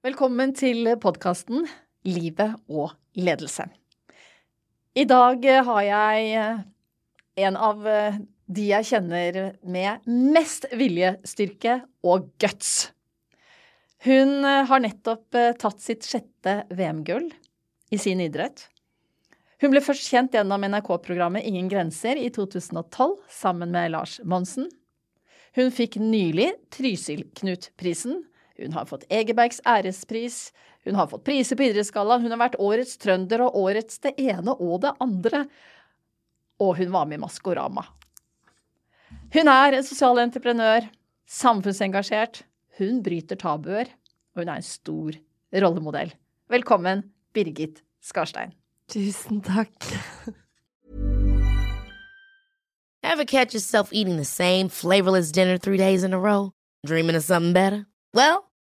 Velkommen til podkasten Livet og ledelse. I dag har jeg en av de jeg kjenner med mest viljestyrke og guts. Hun har nettopp tatt sitt sjette VM-gull i sin idrett. Hun ble først kjent gjennom NRK-programmet Ingen grenser i 2012 sammen med Lars Monsen. Hun fikk nylig Trysil-Knut-prisen. Hun har fått Egebergs ærespris. Hun har fått priser på Idrettsgallaen. Hun har vært Årets trønder og Årets det ene og det andre. Og hun var med i Maskorama. Hun er en sosial entreprenør, samfunnsengasjert. Hun bryter tabuer, og hun er en stor rollemodell. Velkommen, Birgit Skarstein. Tusen takk. Ever catch yourself eating the same flavorless dinner three days in a row? Dreaming of something better? Well,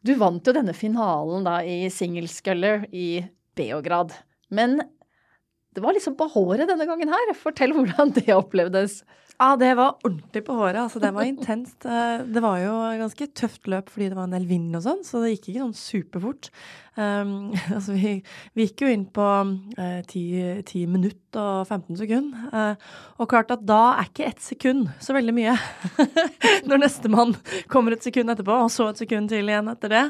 du vant jo denne finalen da i singlesculler i Beograd. Men det var liksom på håret denne gangen her. Fortell hvordan det opplevdes. Ja, det var ordentlig på håret. Altså, det var intenst. Eh, det var jo ganske tøft løp fordi det var en del vind og sånn, så det gikk ikke sånn superfort. Um, altså, vi, vi, gikk jo inn på uh, 10, 10 minutter og 15 sekunder. Uh, og klart at da er ikke ett sekund så veldig mye. Når nestemann kommer et sekund etterpå, og så et sekund til igjen etter det.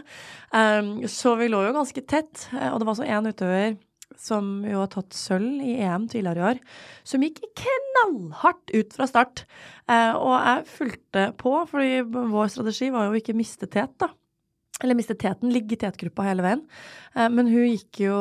Um, så vi lå jo ganske tett, og det var så én utøver som jo har tatt sølv i EM tidligere i år, som gikk knallhardt ut fra start. Eh, og jeg fulgte på, fordi vår strategi var jo ikke miste tet, da eller mistet teten, ligge i tetgruppa hele veien. Eh, men hun gikk jo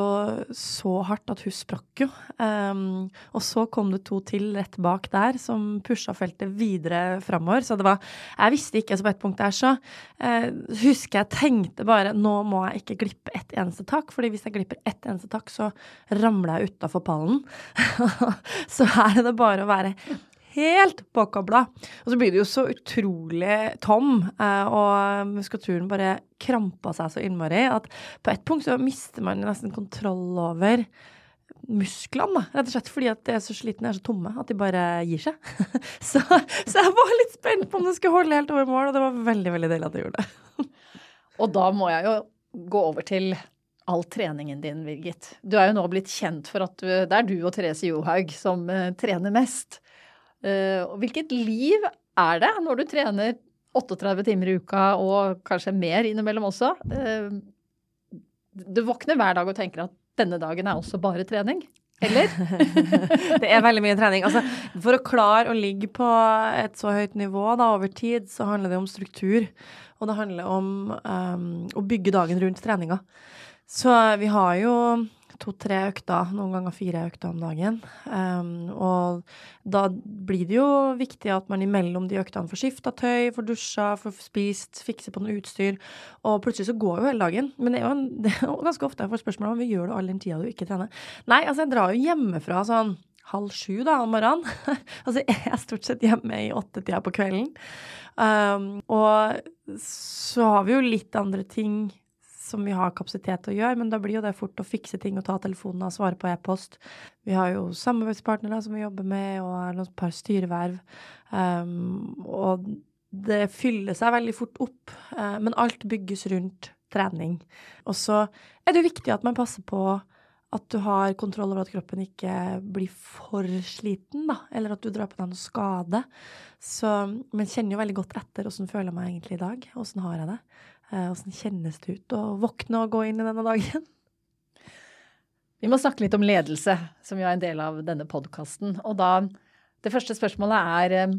så hardt at hun sprakk jo. Um, og så kom det to til rett bak der som pusha feltet videre framover. Så det var Jeg visste ikke, så på et punkt der så uh, husker jeg tenkte bare nå må jeg ikke glippe ett eneste tak, fordi hvis jeg glipper ett eneste tak, så ramler jeg utafor pallen. så her er det bare å være helt påkobla. Og så blir du jo så utrolig tom, eh, og muskulaturen bare krampa seg så innmari at på et punkt så mister man nesten kontroll over musklene. Rett og slett fordi at de er så slitne, er så tomme, at de bare gir seg. så, så, jeg var litt spent på om det skulle holde helt over mål, og det var veldig, veldig deilig at det gjorde det. og da må jeg jo gå over til all treningen din, Birgit. Du er jo nå blitt kjent for at du, det er du og Therese Johaug som uh, trener mest. Uh, hvilket liv er det når du trener 38 timer i uka og kanskje mer innimellom også? Uh, du våkner hver dag og tenker at denne dagen er også bare trening? Eller? det er veldig mye trening. Altså, for å klare å ligge på et så høyt nivå da, over tid, så handler det om struktur. Og det handler om um, å bygge dagen rundt treninga. Så vi har jo to-tre økter, noen ganger fire økter om dagen. Um, og da blir det jo viktig at man imellom de øktene får skifta tøy, får dusja, får spist, fikse på noe utstyr. Og plutselig så går jo hele dagen. Men det er jo, det er jo ganske ofte jeg får spørsmål om vi gjør det all den tida du ikke trener. Nei, altså jeg drar jo hjemmefra sånn halv sju da om morgenen. altså jeg er stort sett hjemme i åttetida på kvelden. Um, og så har vi jo litt andre ting som vi har kapasitet til å gjøre, men da blir jo det fort å fikse ting og ta telefonen og svare på e-post. Vi har jo samarbeidspartnere som vi jobber med, og har noen par styreverv. Um, og det fyller seg veldig fort opp, uh, men alt bygges rundt trening. Og så er det jo viktig at man passer på at du har kontroll over at kroppen ikke blir for sliten, da, eller at du drar på deg noe skade. Så, men kjenner jo veldig godt etter åssen føler jeg meg egentlig i dag. Åssen har jeg det? Åssen kjennes det ut å våkne og gå inn i denne dagen? Vi må snakke litt om ledelse, som jo er en del av denne podkasten. Og da Det første spørsmålet er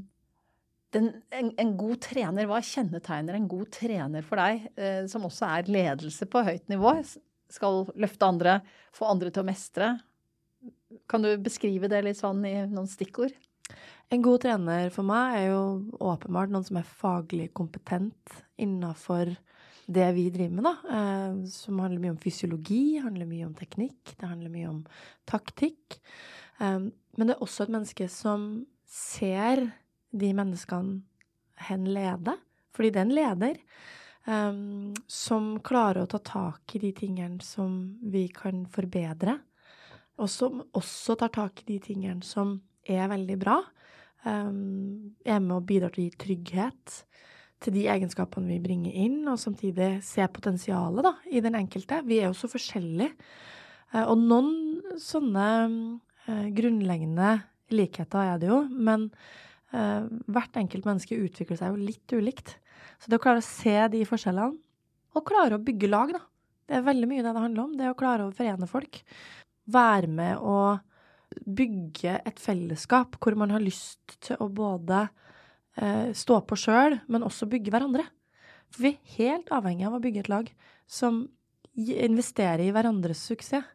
den, en, en, god trener, hva kjennetegner en god trener for deg, eh, som også er ledelse på høyt nivå? Skal løfte andre, få andre til å mestre? Kan du beskrive det litt sånn i noen stikkord? En god trener for meg er jo åpenbart noen som er faglig kompetent innafor det vi driver med, da. Eh, som handler mye om fysiologi, handler mye om teknikk, det handler mye om taktikk. Eh, men det er også et menneske som ser de menneskene hen leder, fordi det er en leder. Um, som klarer å ta tak i de tingene som vi kan forbedre, og som også tar tak i de tingene som er veldig bra. Er med og bidrar til å gi trygghet til de egenskapene vi bringer inn, og samtidig se potensialet da, i den enkelte. Vi er jo så forskjellige. Eh, og noen sånne uh, grunnleggende likheter er det jo, men uh, hvert enkelt menneske utvikler seg jo litt ulikt. Så det å klare å se de forskjellene, og klare å bygge lag, da. Det er veldig mye det det handler om. Det å klare å forene folk. Være med å bygge et fellesskap hvor man har lyst til å både eh, stå på sjøl, men også bygge hverandre. For vi er helt avhengig av å bygge et lag som investerer i hverandres suksess.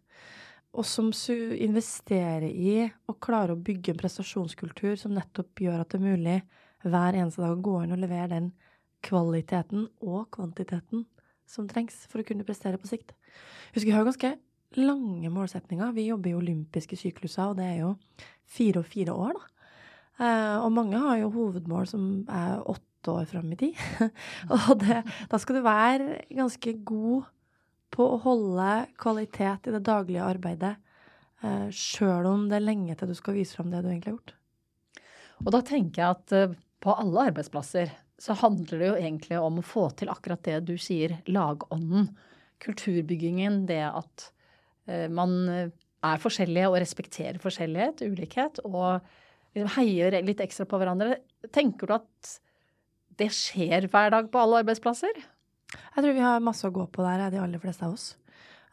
Og som investerer i å klare å bygge en prestasjonskultur som nettopp gjør at det er mulig hver eneste dag å gå inn og levere den kvaliteten og kvantiteten som trengs for å kunne prestere på sikt. Husk, vi har ganske lange målsetninger. Vi jobber i olympiske sykluser, og det er jo fire og fire år, da. Eh, og mange har jo hovedmål som er åtte år fram i tid. og det, da skal du være ganske god på å holde kvalitet i det daglige arbeidet, eh, sjøl om det er lenge til du skal vise fram det du egentlig har gjort. Og da tenker jeg at eh, på alle arbeidsplasser så handler det jo egentlig om å få til akkurat det du sier, lagånden. Kulturbyggingen, det at man er forskjellige og respekterer forskjellighet, ulikhet, og liksom heier litt ekstra på hverandre. Tenker du at det skjer hver dag på alle arbeidsplasser? Jeg tror vi har masse å gå på der, de aller fleste av oss.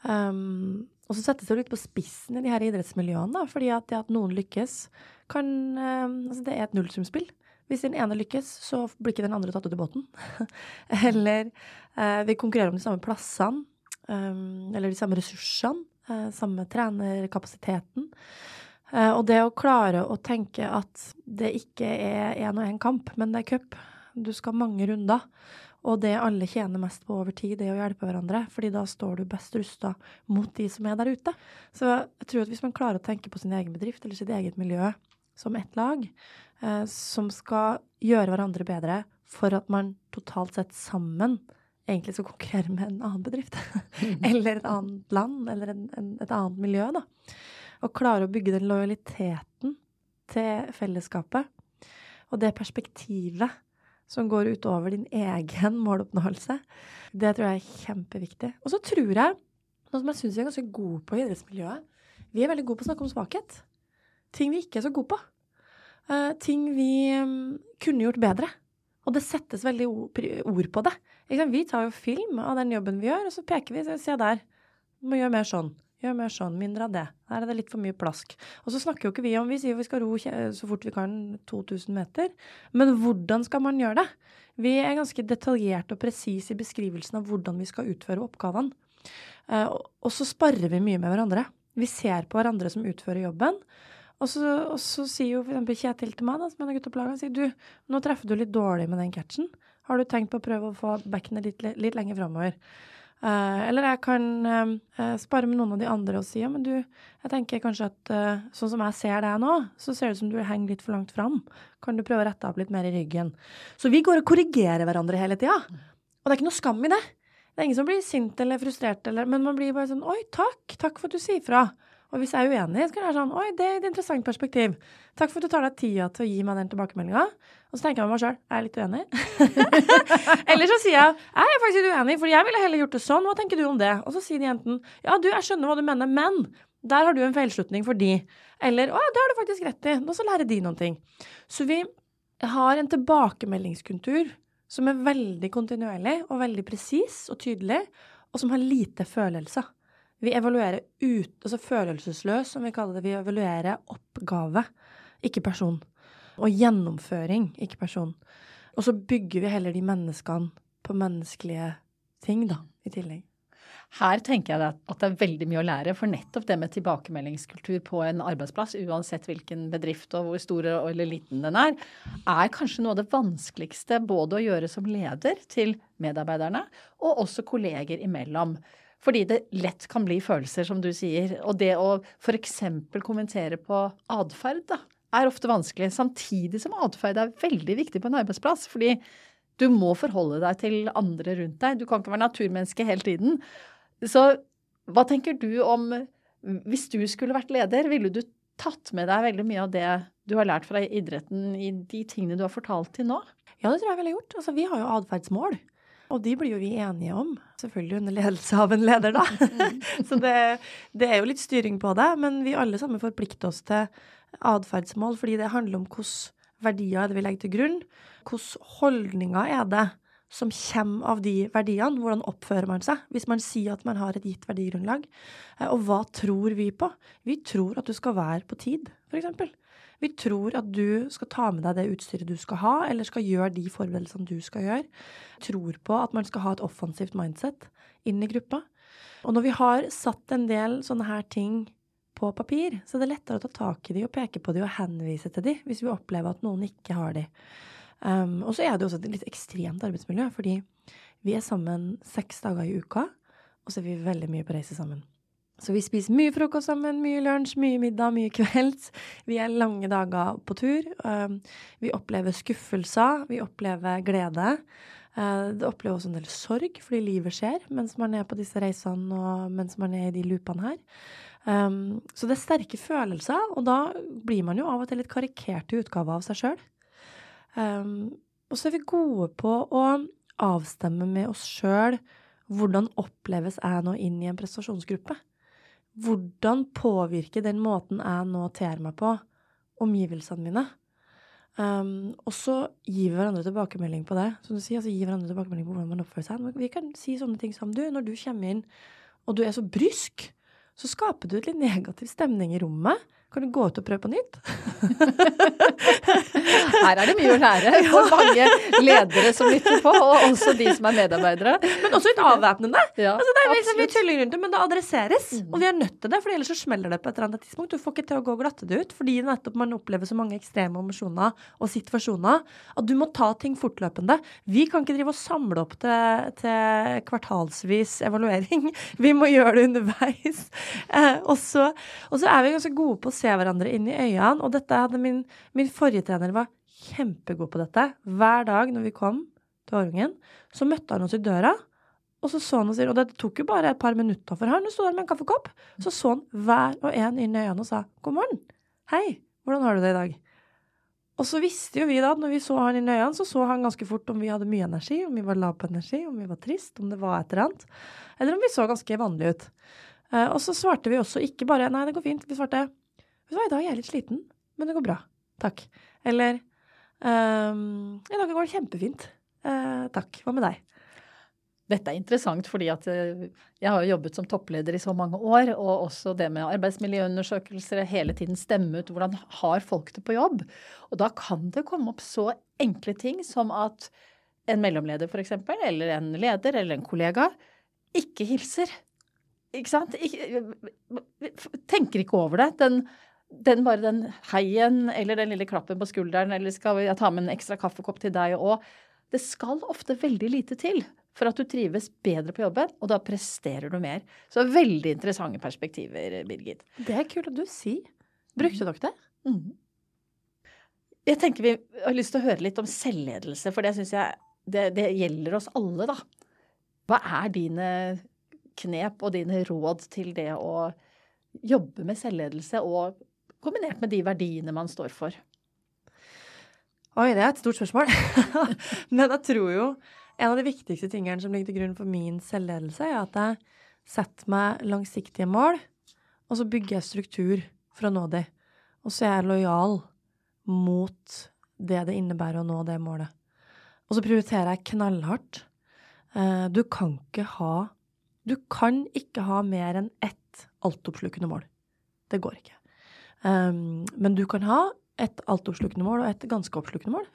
Um, og så settes det litt på spissen i de her idrettsmiljøene, da, fordi at at noen lykkes, kan um, Altså, det er et nullsumspill. Hvis den ene lykkes, så blir ikke den andre tatt ut i båten. eller uh, vi konkurrerer om de samme plassene, um, eller de samme ressursene, uh, samme trenerkapasiteten. Uh, og det å klare å tenke at det ikke er én og én kamp, men det er cup. Du skal mange runder. Og det alle tjener mest på over tid, det er å hjelpe hverandre. fordi da står du best rusta mot de som er der ute. Så jeg tror at hvis man klarer å tenke på sin egen bedrift eller sitt eget miljø som ett lag, eh, som skal gjøre hverandre bedre for at man totalt sett sammen egentlig skal konkurrere med en annen bedrift. eller et annet land, eller en, en, et annet miljø, da. Og klare å bygge den lojaliteten til fellesskapet og det perspektivet som går utover din egen måloppnåelse. Det tror jeg er kjempeviktig. Og så tror jeg, noe som jeg syns vi er ganske gode på i idrettsmiljøet, vi er veldig gode på å snakke om svakhet. Ting vi ikke er så gode på. Uh, ting vi um, kunne gjort bedre. Og det settes veldig ord på det. Vi tar jo film av den jobben vi gjør, og så peker vi. Se der. Du må gjøre mer sånn. Gjør mer sånn, mindre av det. Her er det litt for mye plask. Og så snakker jo ikke vi om Vi sier vi skal ro så fort vi kan 2000 meter. Men hvordan skal man gjøre det? Vi er ganske detaljerte og presise i beskrivelsen av hvordan vi skal utføre oppgavene. Eh, og så sparer vi mye med hverandre. Vi ser på hverandre som utfører jobben. Og så, og så sier jo f.eks. Kjetil til meg, da, som er laget, sier du, nå treffer du litt dårlig med den catchen. Har du tenkt på å prøve å få backenet litt, litt lenger framover? Uh, eller jeg kan uh, spare med noen av de andre og si ja, men du, jeg tenker kanskje at sånn som jeg ser deg nå, så ser det ut som du henger litt for langt fram. Kan du prøve å rette opp litt mer i ryggen? Så vi går og korrigerer hverandre hele tida. Og det er ikke noe skam i det. Det er ingen som blir sint eller frustrert, eller, men man blir bare sånn oi, takk, takk for at du sier fra. Og hvis jeg er uenig, så kan jeg være sånn Oi, det er et interessant perspektiv. Takk for at du tar deg tida til å gi meg den tilbakemeldinga. Og så tenker jeg meg sjøl er jeg litt uenig? Eller så sier jeg jeg er faktisk uenig, for jeg ville heller gjort det sånn. Hva tenker du om det? Og så sier de enten ja, du, jeg skjønner hva du mener, men der har du en feilslutning for de. Eller å, ja, det har du faktisk rett i. Nå så lærer de noen ting. Så vi har en tilbakemeldingskultur som er veldig kontinuerlig og veldig presis og tydelig, og som har lite følelser. Vi evaluerer ut, altså følelsesløs, som vi kaller det. Vi evaluerer oppgave, ikke person. Og gjennomføring, ikke person. Og så bygger vi heller de menneskene på menneskelige ting, da, i tillegg. Her tenker jeg at det er veldig mye å lære, for nettopp det med tilbakemeldingskultur på en arbeidsplass, uansett hvilken bedrift og hvor stor eller liten den er, er kanskje noe av det vanskeligste både å gjøre som leder til medarbeiderne, og også kolleger imellom. Fordi det lett kan bli følelser, som du sier. Og det å f.eks. kommentere på atferd, da, er ofte vanskelig. Samtidig som atferd er veldig viktig på en arbeidsplass. Fordi du må forholde deg til andre rundt deg. Du kan ikke være naturmenneske hele tiden. Så hva tenker du om Hvis du skulle vært leder, ville du tatt med deg veldig mye av det du har lært fra idretten i de tingene du har fortalt til nå? Ja, det tror jeg ville gjort. Altså, vi har jo atferdsmål. Og de blir jo vi enige om, selvfølgelig under ledelse av en leder, da. Så det, det, er jo litt styring på det, men vi alle sammen forplikter oss til atferdsmål, fordi det handler om hvilke verdier er det vi legger til grunn, hvilke holdninger er det som kommer av de verdiene. Hvordan oppfører man seg hvis man sier at man har et gitt verdigrunnlag? Eh, og hva tror vi på? Vi tror at du skal være på tid, f.eks. Vi tror at du skal ta med deg det utstyret du skal ha, eller skal gjøre de forberedelsene du skal gjøre. Tror på at man skal ha et offensivt mindset inn i gruppa. Og når vi har satt en del sånne her ting på papir, så det er lettere å ta tak i de og peke på de og henvise til de hvis vi opplever at noen ikke har de. Um, og så er det også et litt ekstremt arbeidsmiljø, fordi vi er sammen seks dager i uka, og så er vi veldig mye på reise sammen. Så vi spiser mye frokost sammen, mye lunsj, mye middag, mye kvelds. Vi er lange dager på tur. Um, vi opplever skuffelser, vi opplever glede. Uh, det opplever også en del sorg, fordi livet skjer mens man er på disse reisene og mens man er i de loopene her. Um, så det er sterke følelser, og da blir man jo av og til litt karikert i utgave av seg sjøl. Um, og så er vi gode på å avstemme med oss sjøl hvordan oppleves jeg nå inn i en prestasjonsgruppe? Hvordan påvirker den måten jeg nå ter meg på, omgivelsene mine? Um, og så gi hverandre tilbakemelding på det. Som du sier, altså gi hverandre tilbakemelding på hvordan man oppfører seg. Vi kan si sånne ting som du, når du kommer inn og du er så brysk, så skaper du litt negativ stemning i rommet. Kan du gå ut og prøve på nytt? Her er det mye å lære for mange ledere som lytter på, og også de som er medarbeidere. Men også litt avvæpnende. Ja, altså det er liksom, vi tuller rundt det, men det adresseres. Mm. Og vi er nødt til det, for ellers så smeller det på et eller annet tidspunkt. Du får ikke til å gå og glatte det ut, fordi nettopp man opplever så mange ekstreme emosjoner og situasjoner at du må ta ting fortløpende. Vi kan ikke drive og samle opp til, til kvartalsvis evaluering. Vi må gjøre det underveis. Eh, og, så, og så er vi ganske gode på å se hverandre inn i øynene. Og dette hadde min, min forrige trener var kjempegod på dette. Hver dag når vi kom til Årungen, så møtte han oss i døra. Og så så han og sier, og det tok jo bare et par minutter for han stå der med en kaffekopp. Så så han hver og en inn i øynene og sa 'God morgen'. 'Hei, hvordan har du det i dag?' Og så visste jo vi da, når vi så han inn i øynene, så så han ganske fort om vi hadde mye energi, om vi var lav på energi, om vi var trist, om det var et eller annet. Eller om vi så ganske vanlige ut. Uh, og så svarte vi også ikke bare 'nei, det går fint'. Vi svarte Vet du hva, i dag er jeg litt sliten, men det går bra. Takk. Eller um, I dag går det kjempefint. Uh, takk. Hva med deg? Dette er interessant fordi at eh, jeg har jo jobbet som toppleder i så mange år, og også det med arbeidsmiljøundersøkelser, hele tiden stemme ut hvordan har folk det på jobb. Og da kan det komme opp så enkle ting som at en mellomleder f.eks., eller en leder eller en kollega ikke hilser. Ikke sant? Ikke, tenker ikke over det. Den den bare den heien eller den lille klappen på skulderen eller skal jeg ta med en ekstra kaffekopp til deg òg. Det skal ofte veldig lite til for at du trives bedre på jobben, og da presterer du mer. Så veldig interessante perspektiver, Birgit. Det er kult at du sier. Brukte dere det? Mm. Jeg tenker vi har lyst til å høre litt om selvledelse, for det syns jeg det, det gjelder oss alle, da. Hva er dine knep og dine råd til det å jobbe med selvledelse og kombinert med de verdiene man står for? Oi, det er et stort spørsmål. Men jeg tror jo en av de viktigste tingene som ligger til grunn for min selvledelse, er at jeg setter meg langsiktige mål, og så bygger jeg struktur for å nå dem. Og så er jeg lojal mot det det innebærer å nå det målet. Og så prioriterer jeg knallhardt. Eh, du kan ikke ha Du kan ikke ha mer enn ett altoppslukende mål. Det går ikke. Um, men du kan ha et altoppslukende mål og et ganske oppslukende mål.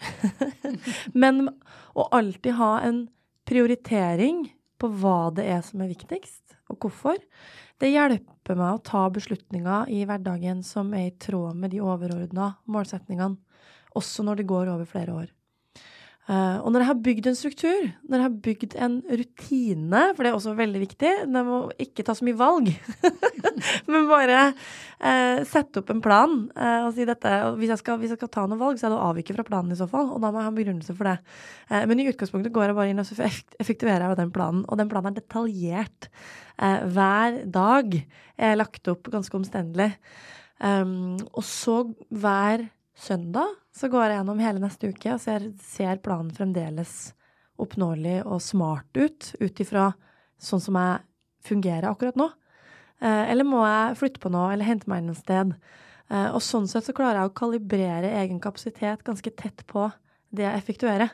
men å alltid ha en prioritering på hva det er som er viktigst, og hvorfor, det hjelper meg å ta beslutninger i hverdagen som er i tråd med de overordna målsetningene, også når det går over flere år. Uh, og når jeg har bygd en struktur, når jeg har bygd en rutine, for det er også veldig viktig Det må ikke ta så mye valg, men bare uh, sette opp en plan uh, og si dette og hvis jeg, skal, hvis jeg, skal, ta noe valg, så er det å avvike fra planen i så fall, og da må jeg ha en begrunnelse for det. men i utgangspunktet går jeg bare inn og så effektuerer jeg den planen, og den planen er detaljert. hver dag er lagt opp ganske omstendelig. Um, og så hver søndag så går jeg gjennom hele neste uke og ser, ser planen fremdeles oppnåelig og smart ut, ut ifra sånn som jeg fungerer akkurat nå. Eh, eller må jeg flytte på noe, eller hente meg inn et sted? Eh, og sånn sett så klarer jeg å kalibrere egen kapasitet ganske tett på det jeg effektuerer,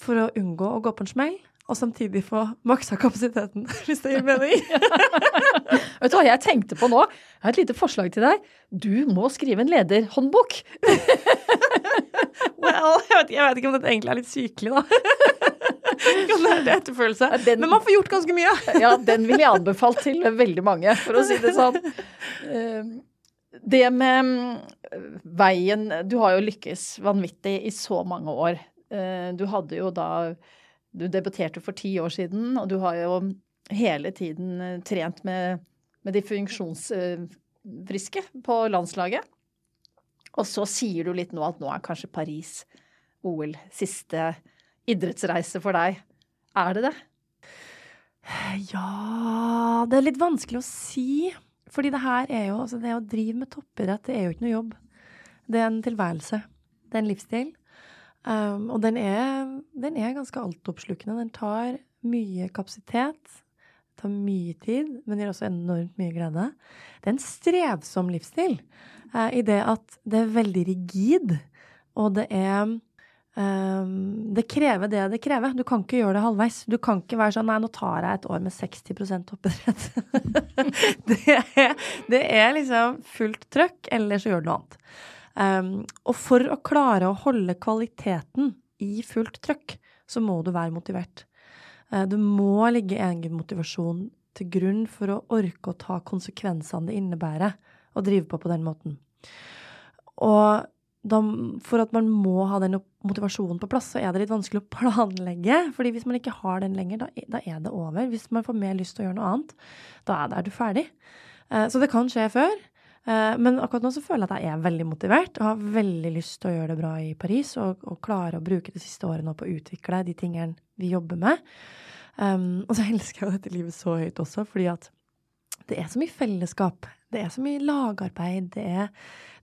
for å unngå å gå på en smell og samtidig få maksa kapasiteten, hvis det gir mening. vet du hva jeg tenkte på nå? Jeg har et lite forslag til deg. Du må skrive en lederhåndbok. well, jeg vet, jeg vet, ikke om dette egentlig er litt sykelig, da. Kan det være etterfølelse? Den, Men man får gjort ganske mye. ja, den ville jeg anbefalt til veldig mange, for å si det sånn. Eh, det med mm, veien Du har jo lykkes vanvittig i så mange år. Eh, du hadde jo da du debuterte for ti år siden, og du har jo hele tiden eh, trent med, med de funksjonsfriske på landslaget. Og så sier du litt nå at nå er kanskje Paris OL siste idrettsreise for deg. Er det det? Ja Det er litt vanskelig å si. Fordi det her er jo Altså, det å drive med toppidrett, det er jo ikke noe jobb. Det er en tilværelse. Det er en livsstil. Um, og den er, den er ganske altoppslukende. Den tar mye kapasitet. Tar mye tid, men gir også enormt mye glede. Det er en strevsom livsstil eh, i det at det er veldig rigid, og det er um, Det krever det det krever. Du kan ikke gjøre det halvveis. Du kan ikke være sånn Nei, nå tar jeg et år med 60% toppidrett. det, det er liksom fullt trøkk, eller så gjør du noe annet. Um, og for å klare å holde kvaliteten i fullt trøkk, så må du være motivert. Uh, det må ligge egen motivasjon til grunn for å orke å ta konsekvensene det innebærer å drive på på den måten. Og da, for at man må ha den motivasjonen på plass, så er det litt vanskelig å planlegge. fordi hvis man ikke har den lenger, da, da er det over. Hvis man får mer lyst til å gjøre noe annet, da er, du ferdig. Uh, så det kan skje før. Eh, men akkurat nå så føler jeg at jeg er veldig motivert og har veldig lyst til å gjøre det bra i Paris og, og klare å bruke det siste året nå på å utvikle de tingene vi jobber med. Um, og så elsker jeg jo dette livet så høyt også, fordi at det er så mye fellesskap. Det er så mye lagarbeid. Det er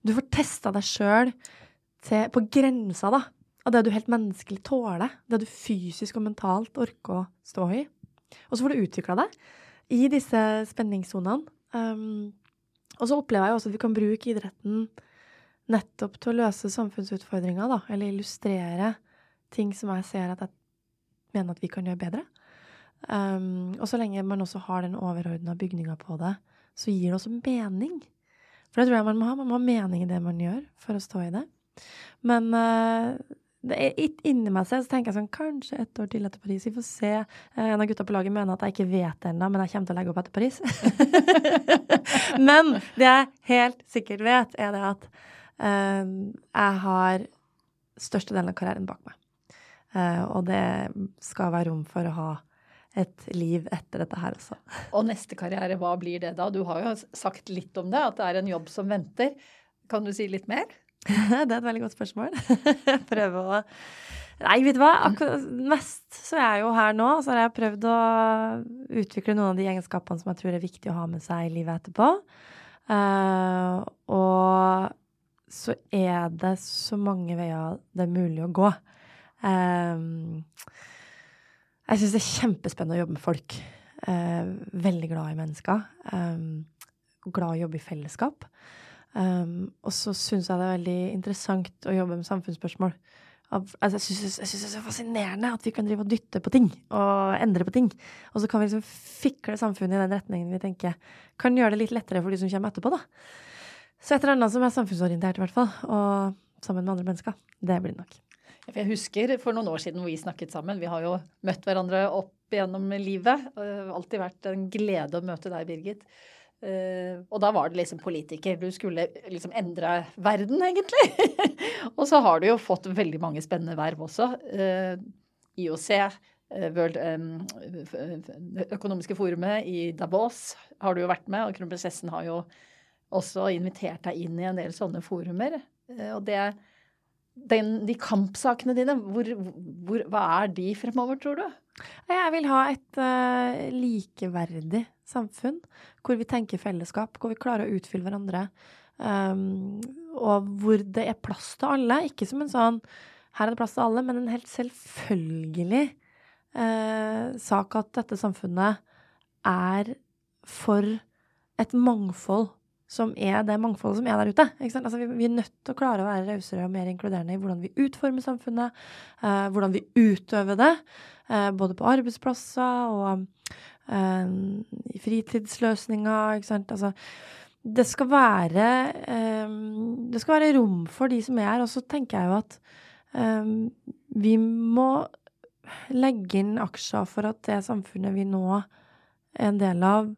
Du får testa deg sjøl på grensa, da, av det du helt menneskelig tåler. Det du fysisk og mentalt orker å stå i. Og så får du utvikla deg i disse spenningssonene. Um, og så opplever jeg også at vi kan bruke idretten nettopp til å løse samfunnsutfordringer, da, eller illustrere ting som jeg ser at jeg mener at vi kan gjøre bedre. Um, og så lenge man også har den overordna bygninga på det, så gir det også mening. For det tror jeg man må ha. Man må ha mening i det man gjør, for å stå i det. Men uh, det inni meg selv så tenker jeg sånn Kanskje et år til etter Paris. Vi får se. Eh, en av gutta på laget mener at jeg ikke vet det ennå, men jeg kommer til å legge opp etter Paris. men det jeg helt sikkert vet, er det at uh, jeg har størstedelen av karrieren bak meg. Uh, og det skal være rom for å ha et liv etter dette her også. Og neste karriere, hva blir det da? Du har jo sagt litt om det, at det er en jobb som venter. Kan du si litt mer? det er et veldig godt spørsmål. Prøve å Nei, vet du hva. Akkurat mest så er jeg jo her nå, så har jeg prøvd å utvikle noen av de egenskapene som jeg tror er viktig å ha med seg i livet etterpå. Uh, og så er det så mange veier det er mulig å gå. Uh, jeg syns det er kjempespennende å jobbe med folk. Uh, veldig glad i mennesker. Glad i å jobbe i fellesskap. Um, og så syns jeg det er veldig interessant å jobbe med samfunnsspørsmål. altså jeg syns det er så fascinerende at vi kan drive og dytte på ting og endre på ting. Og så kan vi liksom fikle samfunnet i den retningen vi tenker kan gjøre det litt lettere for de som kommer etterpå, da. Så et eller annet som er samfunnsorientert, i hvert fall, og sammen med andre mennesker. Det blir det nok. Jeg husker for noen år siden hvor vi snakket sammen. Vi har jo møtt hverandre opp gjennom livet. Det har alltid vært en glede å møte deg, Birgit. Uh, og da var det liksom politiker. Du skulle liksom endre verden, egentlig. og så har du jo fått veldig mange spennende verv også. Uh, IOC, uh, World um, Økonomiske forumet i Davos har du jo vært med, og kronprinsessen har jo også invitert deg inn i en del sånne forumer. og det den, de kampsakene dine, hvor, hvor, hva er de fremover, tror du? Jeg vil ha et uh, likeverdig samfunn hvor vi tenker fellesskap, hvor vi klarer å utfylle hverandre. Um, og hvor det er plass til alle. Ikke som en sånn her er det plass til alle, men en helt selvfølgelig uh, sak at dette samfunnet er for et mangfold som er det mangfoldet som er der ute. Altså, vi, vi, er nødt til å klare å være rausere og mer inkluderende i hvordan vi utformer samfunnet, eh, hvordan vi utøver det, eh, både på arbeidsplasser og eh, i fritidsløsninger. Ikke sant? Altså, det skal være Det skal være rom for de som er her. Og så tenker jeg jo at vi må legge inn aksjer for at det samfunnet vi nå er en del av,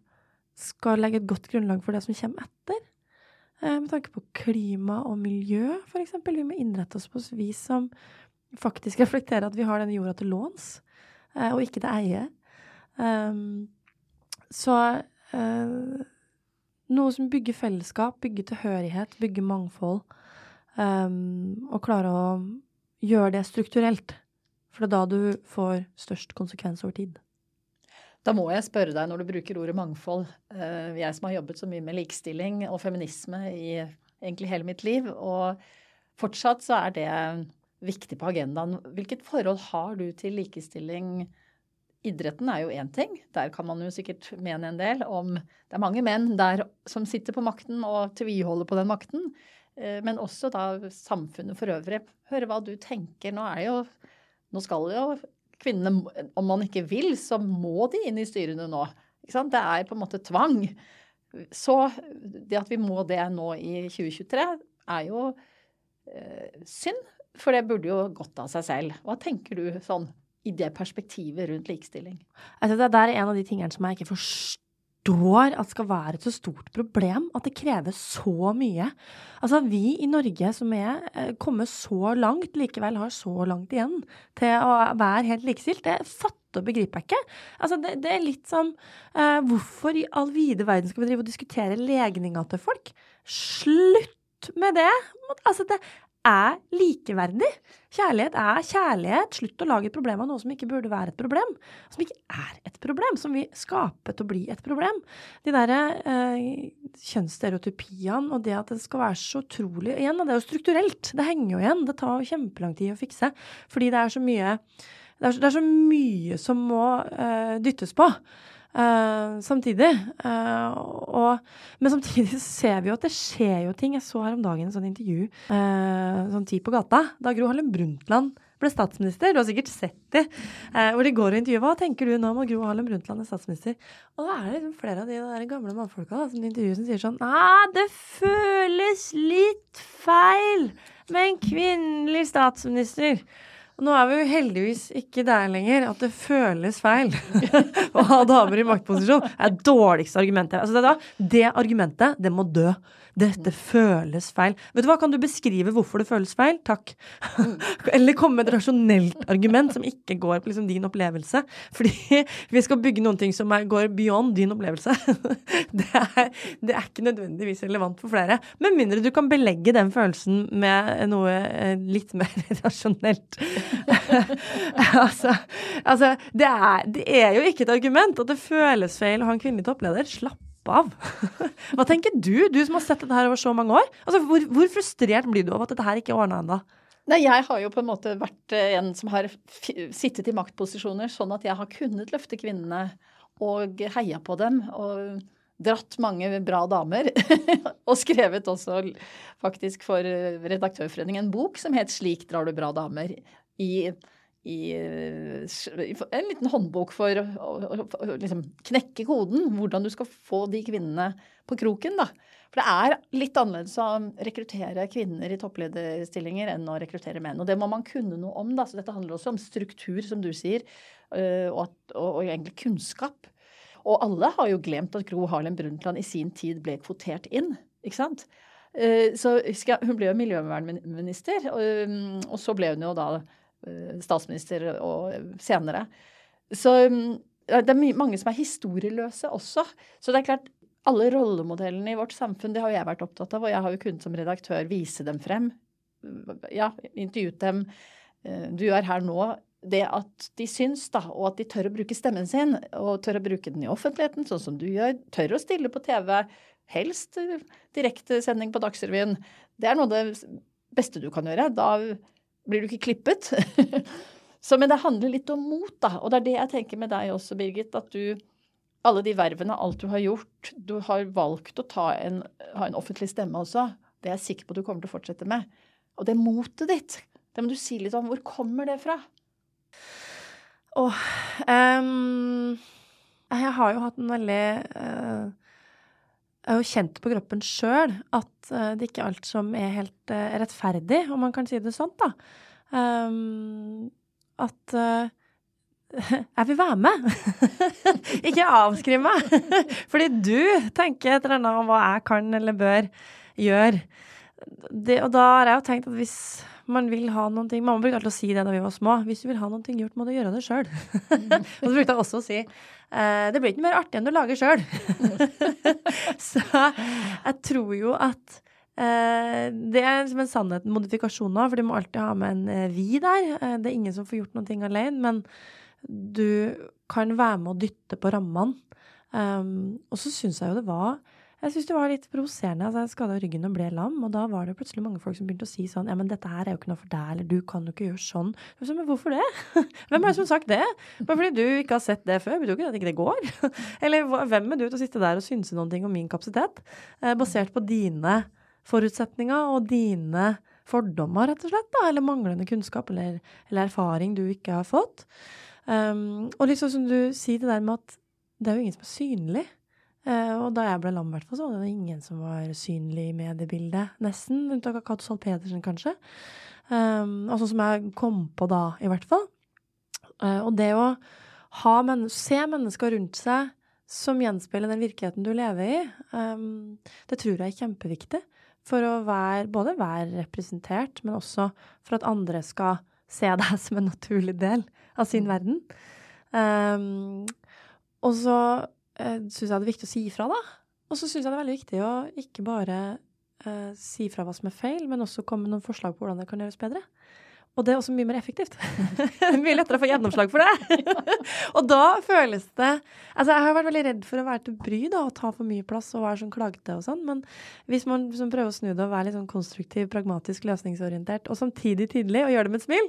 skal legge et godt grunnlag for det som kommer etter. Eh, med tanke på klima og miljø, f.eks. Vi må innrette oss på et vis som faktisk reflekterer at vi har denne jorda til låns, eh, og ikke til eie. Um, så uh, noe som bygger fellesskap, bygger tilhørighet, bygger mangfold, um, og klarer å gjøre det strukturelt. For det er da du får størst konsekvens over tid. Da må jeg spørre deg, når du bruker ordet mangfold eh, Jeg som har jobbet så mye med likestilling og feminisme i egentlig hele mitt liv, og fortsatt så er det viktig på agendaen. Hvilket forhold har du til likestilling? Idretten er jo én ting. Der kan man jo sikkert mene en del om Det er mange menn der som sitter på makten og tviholder på den makten. Eh, men også da samfunnet for øvrig. Høre hva du tenker. Nå er jo Nå skal jo kvinnene, om man ikke vil, så må de inn i styrene nå. Det er på en måte tvang. Så det at vi må det nå i 2023, er jo eh, synd. For det burde jo gått av seg selv. Hva tenker du sånn i det perspektivet rundt likestilling? Altså, det er en av de tingene som jeg ikke forstår forstår at skal være et så stort problem, at det krever så mye. Altså, vi i Norge som er eh, kommet så langt, likevel har så langt igjen til å være helt likestilt, det fatter og begriper jeg ikke. Altså, det, det er litt som uh, Hvorfor i all vide verden skal vi drive og diskutere legninga til folk? Slutt med det! Altså, det er likeverdig. Kjærlighet er kjærlighet. Slutt å lage et problem av noe som ikke burde være et problem. Som ikke er et problem, som vi skaper til å bli et problem. De derre eh, kjønnsstereotypiene og det at det skal være så utrolig Igjen, det er jo strukturelt. Det henger jo igjen. Det tar jo kjempelang tid å fikse. Fordi det er så mye det er, det er så mye som må eh, dyttes på. Uh, samtidig. Uh, og, men samtidig ser vi jo at det skjer jo ting. Jeg så her om dagen en sånn intervju, uh, sånn Tid på gata, da Gro Harlem Brundtland ble statsminister. Du har sikkert sett det. hvor de går og intervjuer. Hva tenker du nå om at Gro Harlem Brundtland er statsminister? Og da er det liksom flere av de der gamle mannfolka da, som intervjuer som sier sånn Nei, det føles litt feil med en kvinnelig statsminister. Og nå er vi jo heldigvis ikke der lenger at det føles feil å ha damer i maktposisjon. Det er dårligste argumentet. Altså det, da, det argumentet, det må dø. Dette føles feil. Vet du hva, Kan du beskrive hvorfor det føles feil? Takk. Eller komme med et rasjonelt argument som ikke går på liksom din opplevelse. Fordi vi skal bygge noen ting som er, går beyond din opplevelse. Det er, det er, ikke nødvendigvis relevant for flere. Med mindre du kan belegge den følelsen med noe eh, litt mer rasjonelt. altså, altså det, er, det er jo ikke et argument at det føles feil å ha en kvinnelig toppleder. Slapp av. Hva tenker du, du som har sett dette her over så mange år? Altså, hvor, hvor frustrert blir du over at dette her ikke er ordna ennå? Nei, jeg har jo på en måte vært eh, en som har sittet i maktposisjoner sånn at jeg har kunnet løfte kvinnene og heia på dem. Og dratt mange bra damer. og skrevet også faktisk for Redaktørforeningen en bok som het 'Slik drar du bra damer'. I, i, i en liten håndbok for å, liksom knekke koden. Hvordan du skal få de kvinnene på kroken. da. For det er litt annerledes å rekruttere kvinner i topplederstillinger enn å rekruttere menn. Og det må man kunne noe om. da, så Dette handler også om struktur, som du sier, øh, og, at, og, og egentlig kunnskap. Og alle har jo glemt at Gro Harlem Brundtland i sin tid ble kvotert inn. ikke sant? Øh, så Hun ble jo miljøvernminister, og, så ble hun jo da statsminister og senere. Så det er mange som er historieløse også. Så det er klart, alle rollemodellene i vårt samfunn, det har jeg vært opptatt av. Og jeg har jo kunnet som redaktør vise dem frem. Ja, intervjuet dem. Eh, du er her nå. Det at de syns, da, og at de tør å bruke stemmen sin, og tør å bruke den i offentligheten, sånn som du gjør. Tør å stille på TV. Helst direktesending på Dagsrevyen. Det er noe av det beste du kan gjøre. Da blir du ikke klippet. Så, men det handler litt om mot, da. Og det er det jeg tenker med deg også, Birgit. At du alle de vervene, alt du har gjort. Du har valgt å en, ha en offentlig stemme også. Det er jeg sikker på du kommer til å fortsette med. Og det motet ditt, det må du si litt om. Hvor kommer det fra? Åh oh, um, Jeg har jo hatt en veldig uh, Jeg har jo kjent på kroppen sjøl at uh, det ikke er alt som er helt uh, rettferdig, om man kan si det sånn, da. Um, at jeg vil være med. ikke avskriv meg. Fordi du tenker et eller annet om hva jeg kan eller bør gjøre. Det, og da har jeg jo tenkt at hvis man vil ha noen ting Mamma brukte alltid å si det da vi var små. Hvis du vil ha noe gjort, må du gjøre det sjøl. og så brukte jeg også å si eh, det blir ikke mer artig enn du lager sjøl. så jeg tror jo at eh, det er som en sannhet, modifikasjon av, for du må alltid ha med en eh, vi der. Det er ingen som får gjort noe alene. men du kan være med å dytte på rammene. Um, og så syns jeg jo det var jeg synes det var litt provoserende. altså Jeg skada ryggen og ble lam, og da var det plutselig mange folk som begynte å si sånn Ja, men dette her er jo ikke noe for deg, eller du kan jo ikke gjøre sånn. Så, men hvorfor det? Hvem er det som har sagt det? Bare fordi du ikke har sett det før, betyr jo ikke at ikke det går. eller hvem er du til å sitte der og synse ting om min kapasitet, eh, basert på dine forutsetninger og dine fordommer, rett og slett, da, eller manglende kunnskap eller, eller erfaring du ikke har fått. Um, og liksom som du sier det der med at det er jo ingen som er synlig. Og da jeg ble lam, hvert så var det ingen som var synlig i mediebildet. Nesten. Unntak av Cato Zahl Pedersen, kanskje. Um, altså som jeg kom på da, i hvert fall. Uh, og det å ha men se mennesker rundt seg som gjenspeiler den virkeligheten du lever i, um, det tror jeg er kjempeviktig. For å være, både være representert, men også for at andre skal se deg som en naturlig del av sin mm. verden. Um, og så syns jeg det er viktig å si ifra, da. Og så syns jeg det er veldig viktig å ikke bare eh, si fra hva som er feil, men også komme med noen forslag på hvordan det kan gjøres bedre. Og det er også mye mer effektivt. mye lettere å få gjennomslag for det. og da føles det Altså, jeg har vært veldig redd for å være til bry da, og ta for mye plass og være sånn klagete og sånn, men hvis man liksom prøver å snu det og være litt sånn konstruktiv, pragmatisk, løsningsorientert, og samtidig tydelig, og gjøre det med et smil,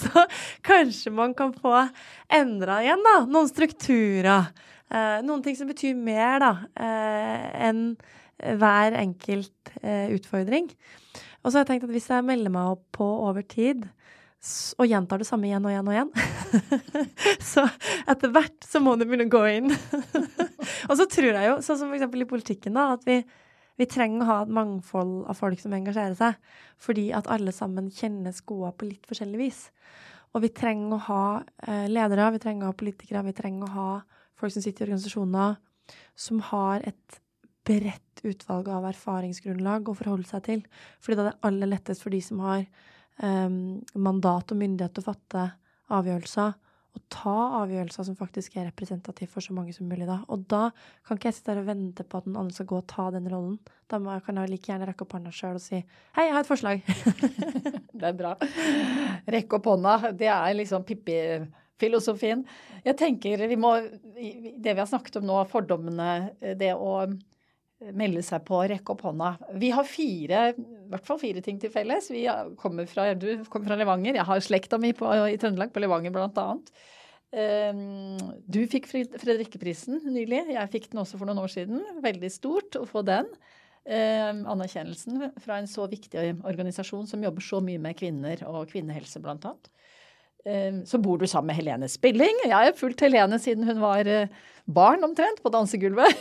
så kanskje man kan få endra igjen, da, noen strukturer. Eh, noen ting som betyr mer, da, eh, enn hver enkelt eh, utfordring. Og så har jeg tenkt at hvis jeg melder meg opp på over tid, og gjentar det samme igjen og igjen og igjen, så etter hvert så må du begynne å gå inn. og så tror jeg jo, sånn som f.eks. i politikken, da, at vi, vi, trenger å ha et mangfold av folk som engasjerer seg, fordi at alle sammen kjenner skoa på litt forskjellig vis. Og vi trenger å ha eh, ledere, vi trenger å ha politikere, vi trenger å ha folk som sitter i organisasjoner, som har et bredt utvalg av erfaringsgrunnlag å forholde seg til. Fordi da er det aller lettest for de som har um, mandat og myndighet til å fatte avgjørelser, å ta avgjørelser som faktisk er representative for så mange som mulig. da. Og da kan ikke jeg sitte der og vente på at noen andre skal gå og ta den rollen. Da må, kan jeg like gjerne rekke opp hånda sjøl og si hei, jeg har et forslag. det er bra. Rekke opp hånda, det er liksom Pippi filosofien. Jeg tenker vi må Det vi har snakket om nå, fordommene, det å melde seg på, rekke opp hånda. Vi har fire, i hvert fall fire ting til felles. Vi kommer fra, du kommer fra Levanger. Jeg har slekta mi på, i Trøndelag, på Levanger annet. Um, du fikk Fredrikkeprisen nylig. Jeg fikk den også for noen år siden. Veldig stort å få den. Um, anerkjennelsen fra en så viktig organisasjon som jobber så mye med kvinner og kvinnehelse, blant annet. Um, så bor du sammen med Helene Spilling. Jeg har fulgt Helene siden hun var uh, barn omtrent, på dansegulvet.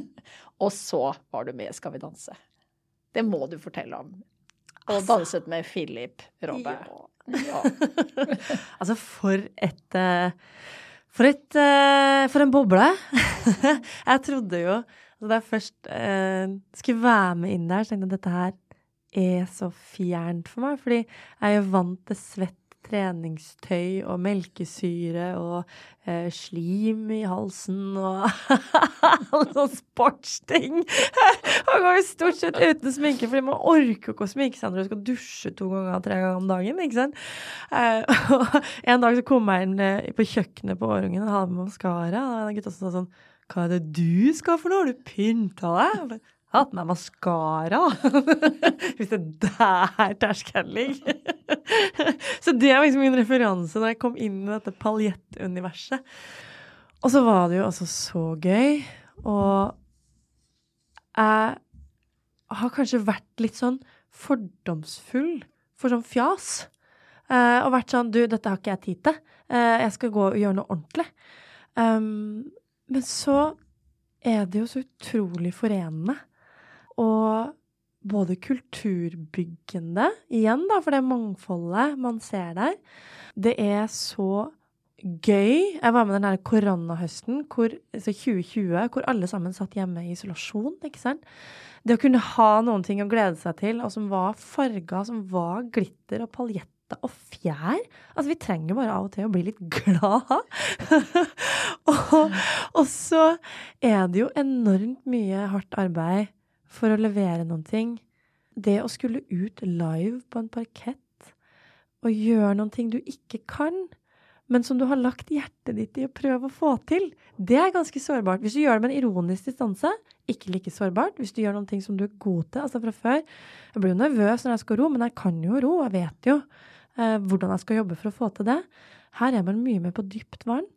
og så var du med i Skal vi danse. Det må du fortelle om. Og altså, danset med Philip Robbe. Ja. Altså, for et uh, For et uh, For en boble. jeg trodde jo altså, Da jeg først skulle være med inn der, så tenkte jeg at dette her er så fjernt for meg. Fordi jeg er jo vant til svett treningstøy og melkesyre og eh, slim i halsen og alle sånne sportsting. Han går jo stort sett uten sminke, fordi man orker ikke å sminke seg når du skal dusje to ganger tre ganger om dagen. ikke sant? Eh, og en dag så kom jeg inn eh, på kjøkkenet på Årungen og hadde med maskara. Og en gutta sa sånn Hva er det du skal for noe? Har du pynta deg? Hatt med maskara. Hvis det er der terskelen ligger. så det var liksom min referanse når jeg kom inn i dette paljettuniverset. Og så var det jo altså så gøy. Og jeg har kanskje vært litt sånn fordomsfull for sånn fjas. Uh, og vært sånn Du, dette har ikke jeg tid til. Uh, jeg skal gå og gjøre noe ordentlig. Um, men så er det jo så utrolig forenende og både kulturbyggende, igjen da, for det mangfoldet man ser der. Det er så gøy. Jeg var med den der koronahøsten, hvor, altså 2020, hvor alle sammen satt hjemme i isolasjon. ikke sant? Det å kunne ha noen ting å glede seg til, og som var farger, som var glitter og paljetter og fjær. Altså, vi trenger bare av og til å bli litt glad. og, og så er det jo enormt mye hardt arbeid for å levere noen ting. Det å skulle ut live på en parkett og gjøre noen ting du ikke kan, men som du har lagt hjertet ditt i å prøve å få til, det er ganske sårbart. Hvis du gjør det med en ironisk distanse, ikke like sårbart. Hvis du gjør noen ting som du er god til, altså fra før Jeg blir jo nervøs når jeg skal ro, men jeg kan jo ro. Jeg vet jo eh, hvordan jeg skal jobbe for å få til det. Her er man mye mer på dypt vann.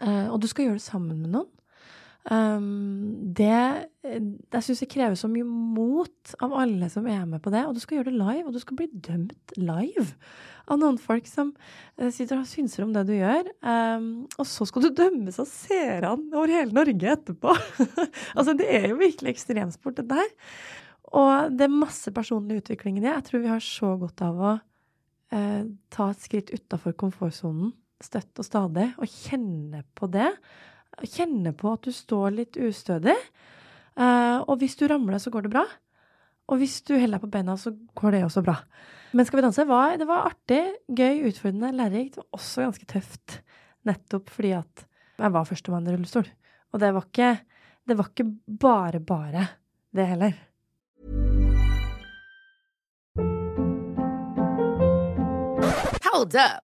Eh, og du skal gjøre det sammen med noen. Um, det Jeg syns det krever så mye mot av alle som er med på det. Og du skal gjøre det live, og du skal bli dømt live av noen folk som uh, sitter og synser om det du gjør. Um, og så skal du dømmes av seerne over hele Norge etterpå. altså, det er jo virkelig ekstremsport, det der. Og det er masse personlig utvikling i det. Jeg tror vi har så godt av å uh, ta et skritt utafor komfortsonen støtt og stadig, og kjenne på det kjenne på at du står litt ustødig. Uh, og hvis du ramler, så går det bra. Og hvis du heller på beina, så går det også bra. Men Skal vi danse var, det var artig, gøy, utfordrende, lærerikt. og også ganske tøft. Nettopp fordi at jeg var førstemann i rullestol. Og det var ikke, det var ikke bare bare, det heller. Hold up.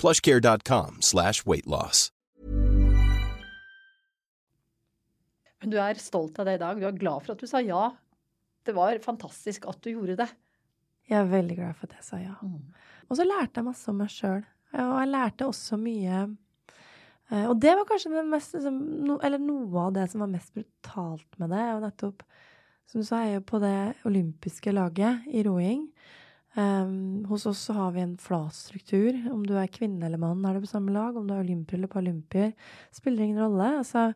plushcare.com slash weightloss. Du er stolt av det i dag. Du er glad for at du sa ja. Det var fantastisk at du gjorde det. Jeg er veldig glad for at jeg sa ja. Mm. Og så lærte jeg masse om meg sjøl. Og jeg lærte også mye eh, Og det var kanskje mest, liksom, eller noe av det som var mest brutalt med det. Og nettopp, som du sa, jeg er jo på det olympiske laget i roing. Um, hos oss så har vi en flat struktur. Om du er kvinne eller mann, er du på samme lag. Om du er olympier eller paralympier, spiller ingen rolle. Altså,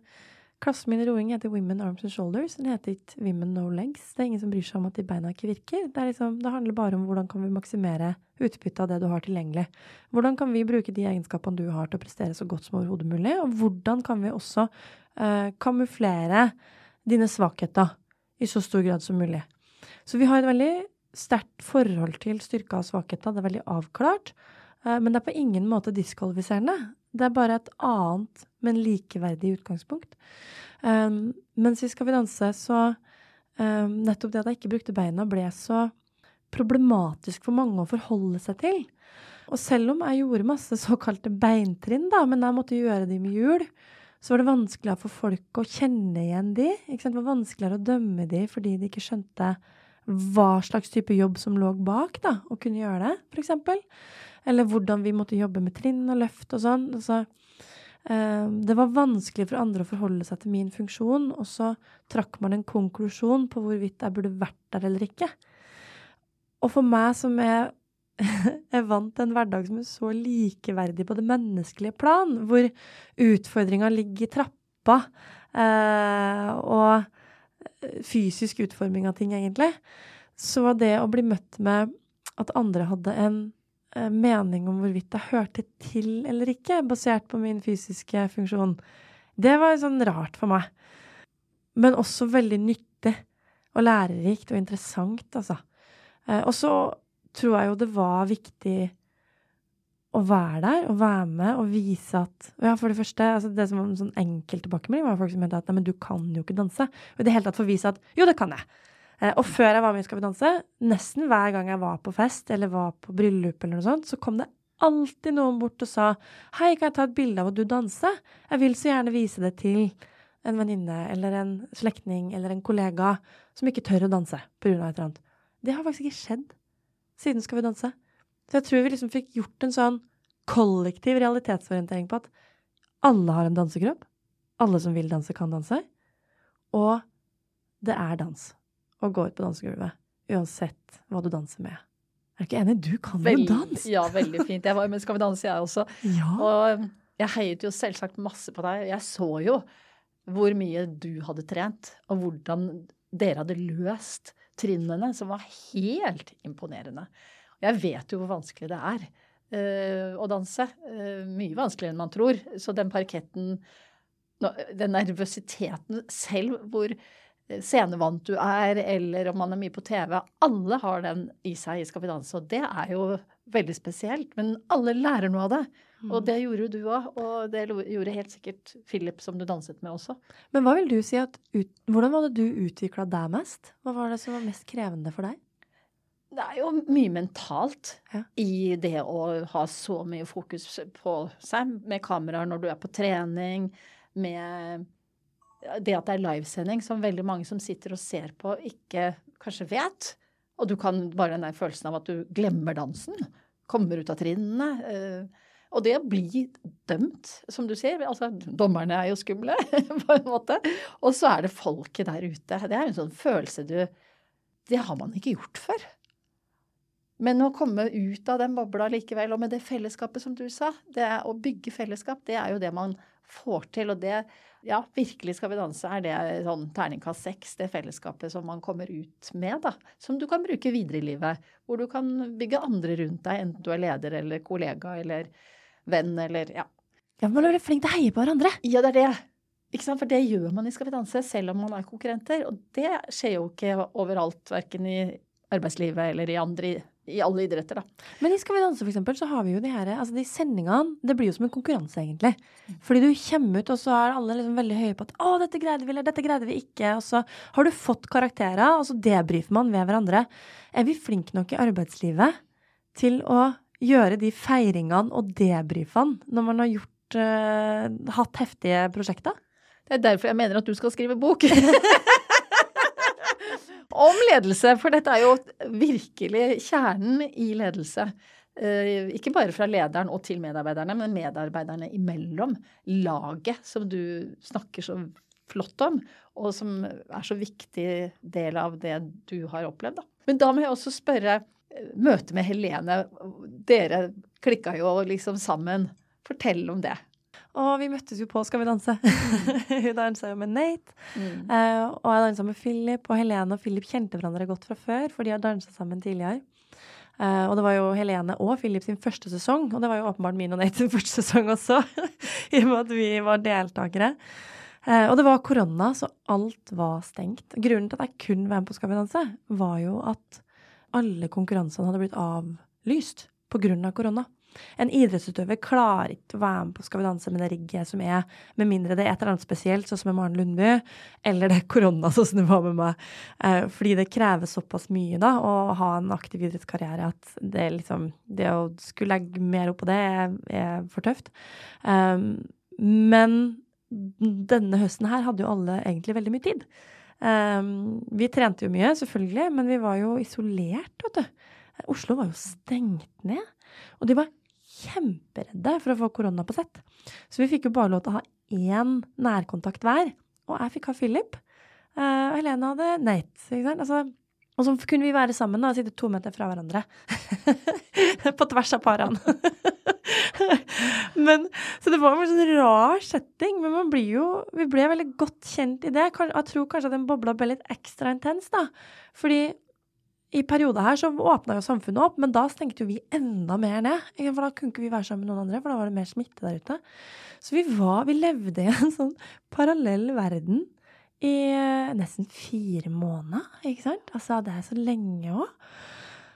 Klassen min i roing heter Women Arms and Shoulders. Den heter ikke Women No Legs. Det er ingen som bryr seg om at de beina ikke virker. Det, liksom, det handler bare om hvordan kan vi maksimere utbyttet av det du har tilgjengelig. Hvordan kan vi bruke de egenskapene du har til å prestere så godt som overhodet mulig, og hvordan kan vi også uh, kamuflere dine svakheter i så stor grad som mulig. Så vi har et veldig sterkt forhold til styrker og svakheter. Det er veldig avklart. Uh, men det er på ingen måte diskvalifiserende. Det er bare et annet, men likeverdig utgangspunkt. Um, mens i Skal vi danse, så um, Nettopp det at jeg ikke brukte beina, ble så problematisk for mange å forholde seg til. Og selv om jeg gjorde masse såkalte beintrinn, da, men jeg måtte gjøre de med hjul, så var det vanskeligere for folk å kjenne igjen de. Det var vanskeligere å dømme de fordi de ikke skjønte hva slags type jobb som lå bak, da, å kunne gjøre det, eksempel. Eller hvordan vi måtte jobbe med trinn og løft og sånn. Altså, eh, det var vanskelig for andre å forholde seg til min funksjon, og så trakk man en konklusjon på hvorvidt jeg burde vært der eller ikke. Og for meg som er, er vant til en hverdag som er så likeverdig på det menneskelige plan, hvor utfordringa ligger i trappa, eh, og fysisk utforming av ting, egentlig, så var det å bli møtt med at andre hadde en Eh, mening om hvorvidt jeg hørte til eller ikke, basert på min fysiske funksjon. Det var sånn rart for meg. Men også veldig nyttig og lærerikt og interessant, altså. Eh, og så tror jeg jo det var viktig å være der og være med og vise at Ja, for det første, altså det som var en sånn enkel tilbakemelding, var folk som mente at nei, men du kan jo ikke danse. Og i det hele tatt få vise at jo, det kan jeg. Eh, og før jeg var med i Skal vi danse, nesten hver gang jeg var på fest eller var på bryllup, eller noe sånt, så kom det alltid noen bort og sa Hei, kan jeg ta et bilde av at du danser? Jeg vil så gjerne vise det til en venninne eller en slektning eller en kollega som ikke tør å danse pga. et eller annet. Det har faktisk ikke skjedd siden Skal vi danse. Så jeg tror vi liksom fikk gjort en sånn kollektiv realitetsorientering på at alle har en dansekropp. Alle som vil danse, kan danse. Og det er dans å gå ut på dansegulvet. Uansett hva du danser med. Er du ikke enig? Du kan jo dans! Ja, veldig fint. Jeg var med Skal vi danse, jeg også. Ja. Og jeg heiet jo selvsagt masse på deg. Jeg så jo hvor mye du hadde trent, og hvordan dere hadde løst trinnene, som var helt imponerende. Jeg vet jo hvor vanskelig det er uh, å danse. Uh, mye vanskeligere enn man tror. Så den parketten, den nervøsiteten selv hvor scenevant du er, eller om man er mye på TV. Alle har den i seg i Skal vi danse, og det er jo veldig spesielt. Men alle lærer noe av det. Og mm. det gjorde du òg, og det gjorde helt sikkert Philip, som du danset med også. Men hva vil du si at ut, Hvordan var det du utvikla deg mest? Hva var det som var mest krevende for deg? Det er jo mye mentalt ja. i det å ha så mye fokus på seg med kameraer når du er på trening, med det at det er livesending, som veldig mange som sitter og ser på, ikke kanskje vet. Og du kan bare den der følelsen av at du glemmer dansen. Kommer ut av trinnene. Eh, og det å bli dømt, som du sier altså Dommerne er jo skumle, på en måte. Og så er det folket der ute. Det er en sånn følelse du Det har man ikke gjort før. Men å komme ut av den bobla likevel, og med det fellesskapet som du sa, det er å bygge fellesskap, det er jo det man får til. Og det, ja, virkelig Skal vi danse er det sånn terningkast seks, det fellesskapet som man kommer ut med, da. Som du kan bruke videre i livet. Hvor du kan bygge andre rundt deg, enten du er leder eller kollega eller venn eller ja. Ja, Man må være flink til å heie på hverandre. Ja, det er det. Ikke sant? For det gjør man i Skal vi danse, selv om man er konkurrenter. Og det skjer jo ikke overalt, verken i arbeidslivet eller i andre i alle idretter, da. Men i Skal vi danse, for eksempel, så har vi jo de her Altså, de sendingene Det blir jo som en konkurranse, egentlig. Fordi du kommer ut, og så er alle liksom veldig høye på at 'Å, dette greide vi', eller 'dette greide vi ikke'. Og så har du fått karakterer, og så debrifer man ved hverandre. Er vi flinke nok i arbeidslivet til å gjøre de feiringene og debrifene når man har gjort uh, hatt heftige prosjekter? Det er derfor jeg mener at du skal skrive bok. om ledelse, for dette er jo virkelig kjernen i ledelse. Eh, ikke bare fra lederen og til medarbeiderne, men medarbeiderne imellom. Laget som du snakker så flott om, og som er så viktig del av det du har opplevd. Da. Men da må jeg også spørre eh, Møtet med Helene. Dere klikka jo liksom sammen. Fortell om det. Og vi møttes jo på Skal vi danse. Hun dansa jo med Nate. Mm. Uh, og jeg dansa med Philip, og Helene og Philip kjente hverandre godt fra før, for de har dansa sammen tidligere. Uh, og det var jo Helene og Philip sin første sesong, og det var jo åpenbart min og Nate sin første sesong også, i og med at vi var deltakere. Uh, og det var korona, så alt var stengt. Grunnen til at jeg kun var med på Skal vi danse, var jo at alle konkurransene hadde blitt avlyst av korona. En idrettsutøver klarer ikke å være med på Skal vi danse med det rigget som er, med mindre det er et eller annet spesielt, sånn som med Maren Lundby, eller det er korona, sånn som det var med meg. Eh, fordi det krever såpass mye da, å ha en aktiv idrettskarriere at det, liksom, det å skulle legge mer opp på det er, for tøft. Um, men denne høsten her hadde jo alle egentlig veldig mye tid. Um, vi trente jo mye, selvfølgelig, men vi var jo isolert, vet du. Oslo var jo stengt ned. Og de var kjemperedde for å få korona på sett. Så vi fikk jo bare lov til å ha én nærkontakt hver. Og jeg fikk ha Philip. Uh, og Helene hadde Nate. Altså, og så kunne vi være sammen og sitte to meter fra hverandre. på tvers av parene. men, så det var en sånn rar setting. Men man blir jo, vi ble veldig godt kjent i det. Jeg tror kanskje at den bobla ble litt ekstra intens, da. Fordi i perioder her så åpna jo samfunnet opp, men da stengte jo vi enda mer ned. For da kunne ikke vi være sammen med noen andre, for da var det mer smitte der ute. Så vi var, vi levde i en sånn parallell verden i eh, nesten fire måneder, ikke sant? Altså, det er så lenge òg.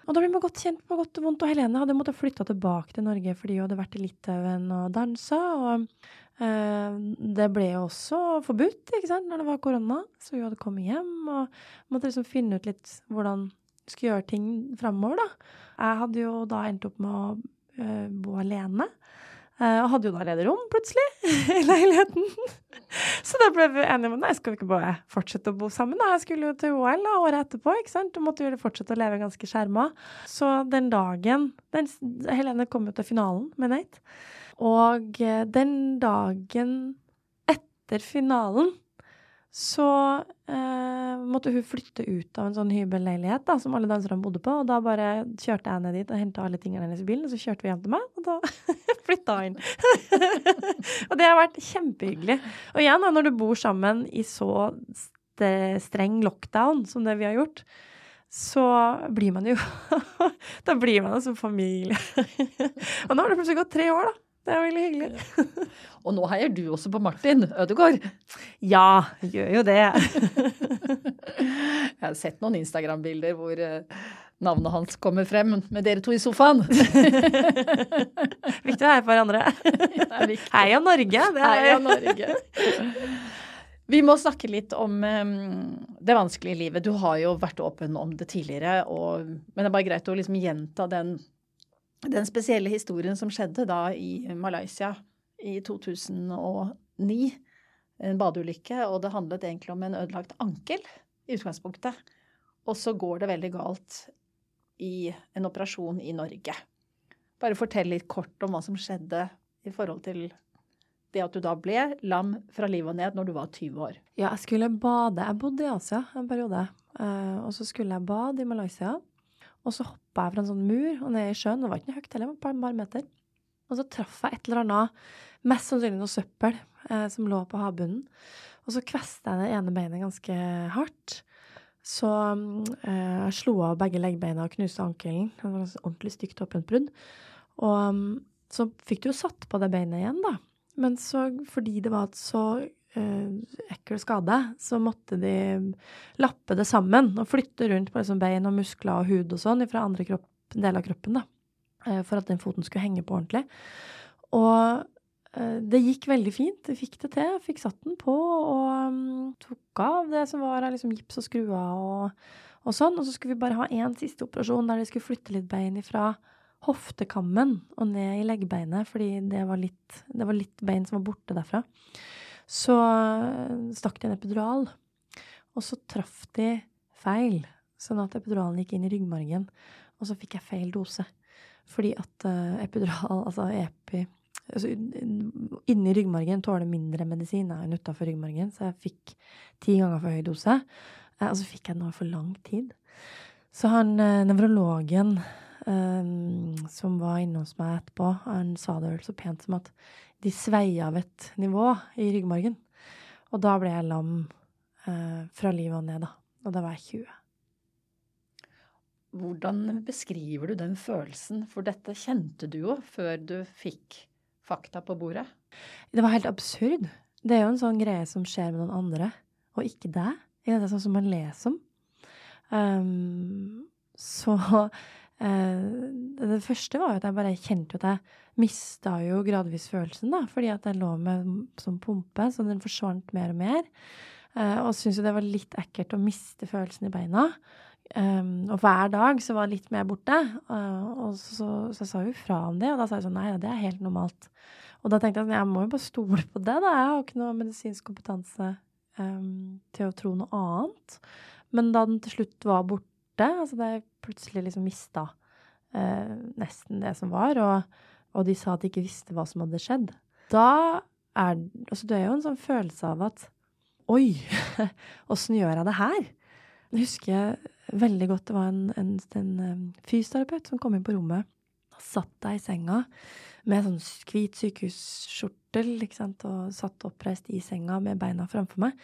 Og da blir man godt kjent på godt og vondt. Og Helene hadde måttet flytte tilbake til Norge fordi hun hadde vært i Litauen og dansa. Og øh, det ble jo også forbudt ikke sant, når det var korona. Så hun hadde kommet hjem og måtte liksom finne ut litt hvordan skulle gjøre ting framover, da. Jeg hadde jo da endt opp med å uh, bo alene. Og hadde jo da lederom, plutselig, i leiligheten. Så da ble vi enige om nei, skal vi ikke bare fortsette å bo sammen. da? Jeg skulle jo til OL da, året etterpå, ikke sant? Og måtte jo fortsette å leve ganske skjerma. Så den dagen den, Helene kom jo til finalen med Nate. Og den dagen etter finalen så eh, måtte hun flytte ut av en sånn hybelleilighet da, som alle danserne bodde på. Og da bare kjørte jeg ned dit og henta alle tingene hennes i bilen, og så kjørte vi hjem til meg, og da flytta hun inn. og det har vært kjempehyggelig. Og igjen, da, når du bor sammen i så streng lockdown som det vi har gjort, så blir man jo Da blir man jo som familie. og nå har det plutselig gått tre år, da. Det er veldig hyggelig. Og nå heier du også på Martin Ødegaard. Ja, gjør jo det. jeg har sett noen Instagram-bilder hvor navnet hans kommer frem med dere to i sofaen. viktig å heie på hverandre. Heia Norge! Det Heia Norge. Vi må snakke litt om det vanskelige livet. Du har jo vært åpen om det tidligere, og, men det er bare greit å liksom gjenta den den spesielle historien som skjedde da i Malaysia i 2009. En badeulykke, og det handlet egentlig om en ødelagt ankel i utgangspunktet. Og så går det veldig galt i en operasjon i Norge. Bare fortell litt kort om hva som skjedde i forhold til det at du da ble lam fra livet og ned når du var 20 år. Ja, jeg skulle bade. Jeg bodde i Asia en periode. Eh, og så skulle jeg bade i Malaysia. Og så hoppa jeg fra en sånn mur og ned i sjøen. Det var ikke noe høyt heller, var et par meter. Og så traff jeg et eller annet, mest sannsynlig noe søppel, eh, som lå på havbunnen. Og så kvesta jeg det ene beinet ganske hardt. Så eh, jeg slo av begge leggbeina og knuste ankelen. Det var et ordentlig stygt åpent brudd. Og um, så fikk du jo satt på det beinet igjen, da. Men så, fordi det var et så ekkel skade, så måtte de lappe det sammen og flytte rundt på liksom bein og muskler og hud og sånn fra andre kropp, deler av kroppen, da. Uh, for at den foten skulle henge på ordentlig. Og uh, det gikk veldig fint. Jeg fikk det til. Fikk satt den på og um, tok av det som var liksom gips og skruer og, og sånn. Og så skulle vi bare ha én siste operasjon der de skulle flytte litt bein ifra hoftekammen og ned i leggbeinet, fordi det var litt, det var litt bein som var borte derfra så eh, stakk de en epidural. Og så traff de feil, sånn at epiduralen gikk inn i ryggmargen. Og så fikk jeg feil dose. Fordi at uh, epidural, altså epi altså, Inni ryggmargen tåler mindre medisin enn utafor ryggmargen, så jeg fikk ti ganger for høy dose. Uh, og så fikk jeg den over for lang tid. Så han nevrologen um, som var inne hos meg etterpå, han sa det vel så pent som at de svei av et nivå i ryggmargen. Og da ble jeg lam uh, fra livet og ned, da. Og da var jeg 20. Hvordan beskriver du den følelsen? For dette kjente du jo før du fikk fakta på bordet. Det var helt absurd. Det er jo en sånn greie som skjer med noen andre, og ikke deg. Det er sånn som man leser om. Um, så Det første var jo at jeg bare kjente at jeg mista jo gradvis følelsen, da, fordi at jeg lå med som pumpe, så den forsvant mer og mer. Uh, og syntes jo det var litt ekkelt å miste følelsen i beina. Um, og hver dag så var litt mer borte. Uh, og så, så, jeg sa jo fra om det, og da sa jeg sånn nei, det er helt normalt. Og da tenkte jeg sånn, jeg må jo bare stole på det, da. Jeg har ikke noe medisinsk kompetanse um, til å tro noe annet. Men da den til slutt var borte, altså det plutselig liksom mista eh, nesten det som var, og, og, de sa at de ikke visste hva som hadde skjedd, da er Altså det er jo en sånn følelse av at Oi, åssen gjør jeg det her? Jeg husker veldig godt det var en, en, en fysioterapeut som kom inn på rommet. Satt deg i senga med sånn hvit sykehusskjortel ikke sant, og satt oppreist i senga med beina framfor meg.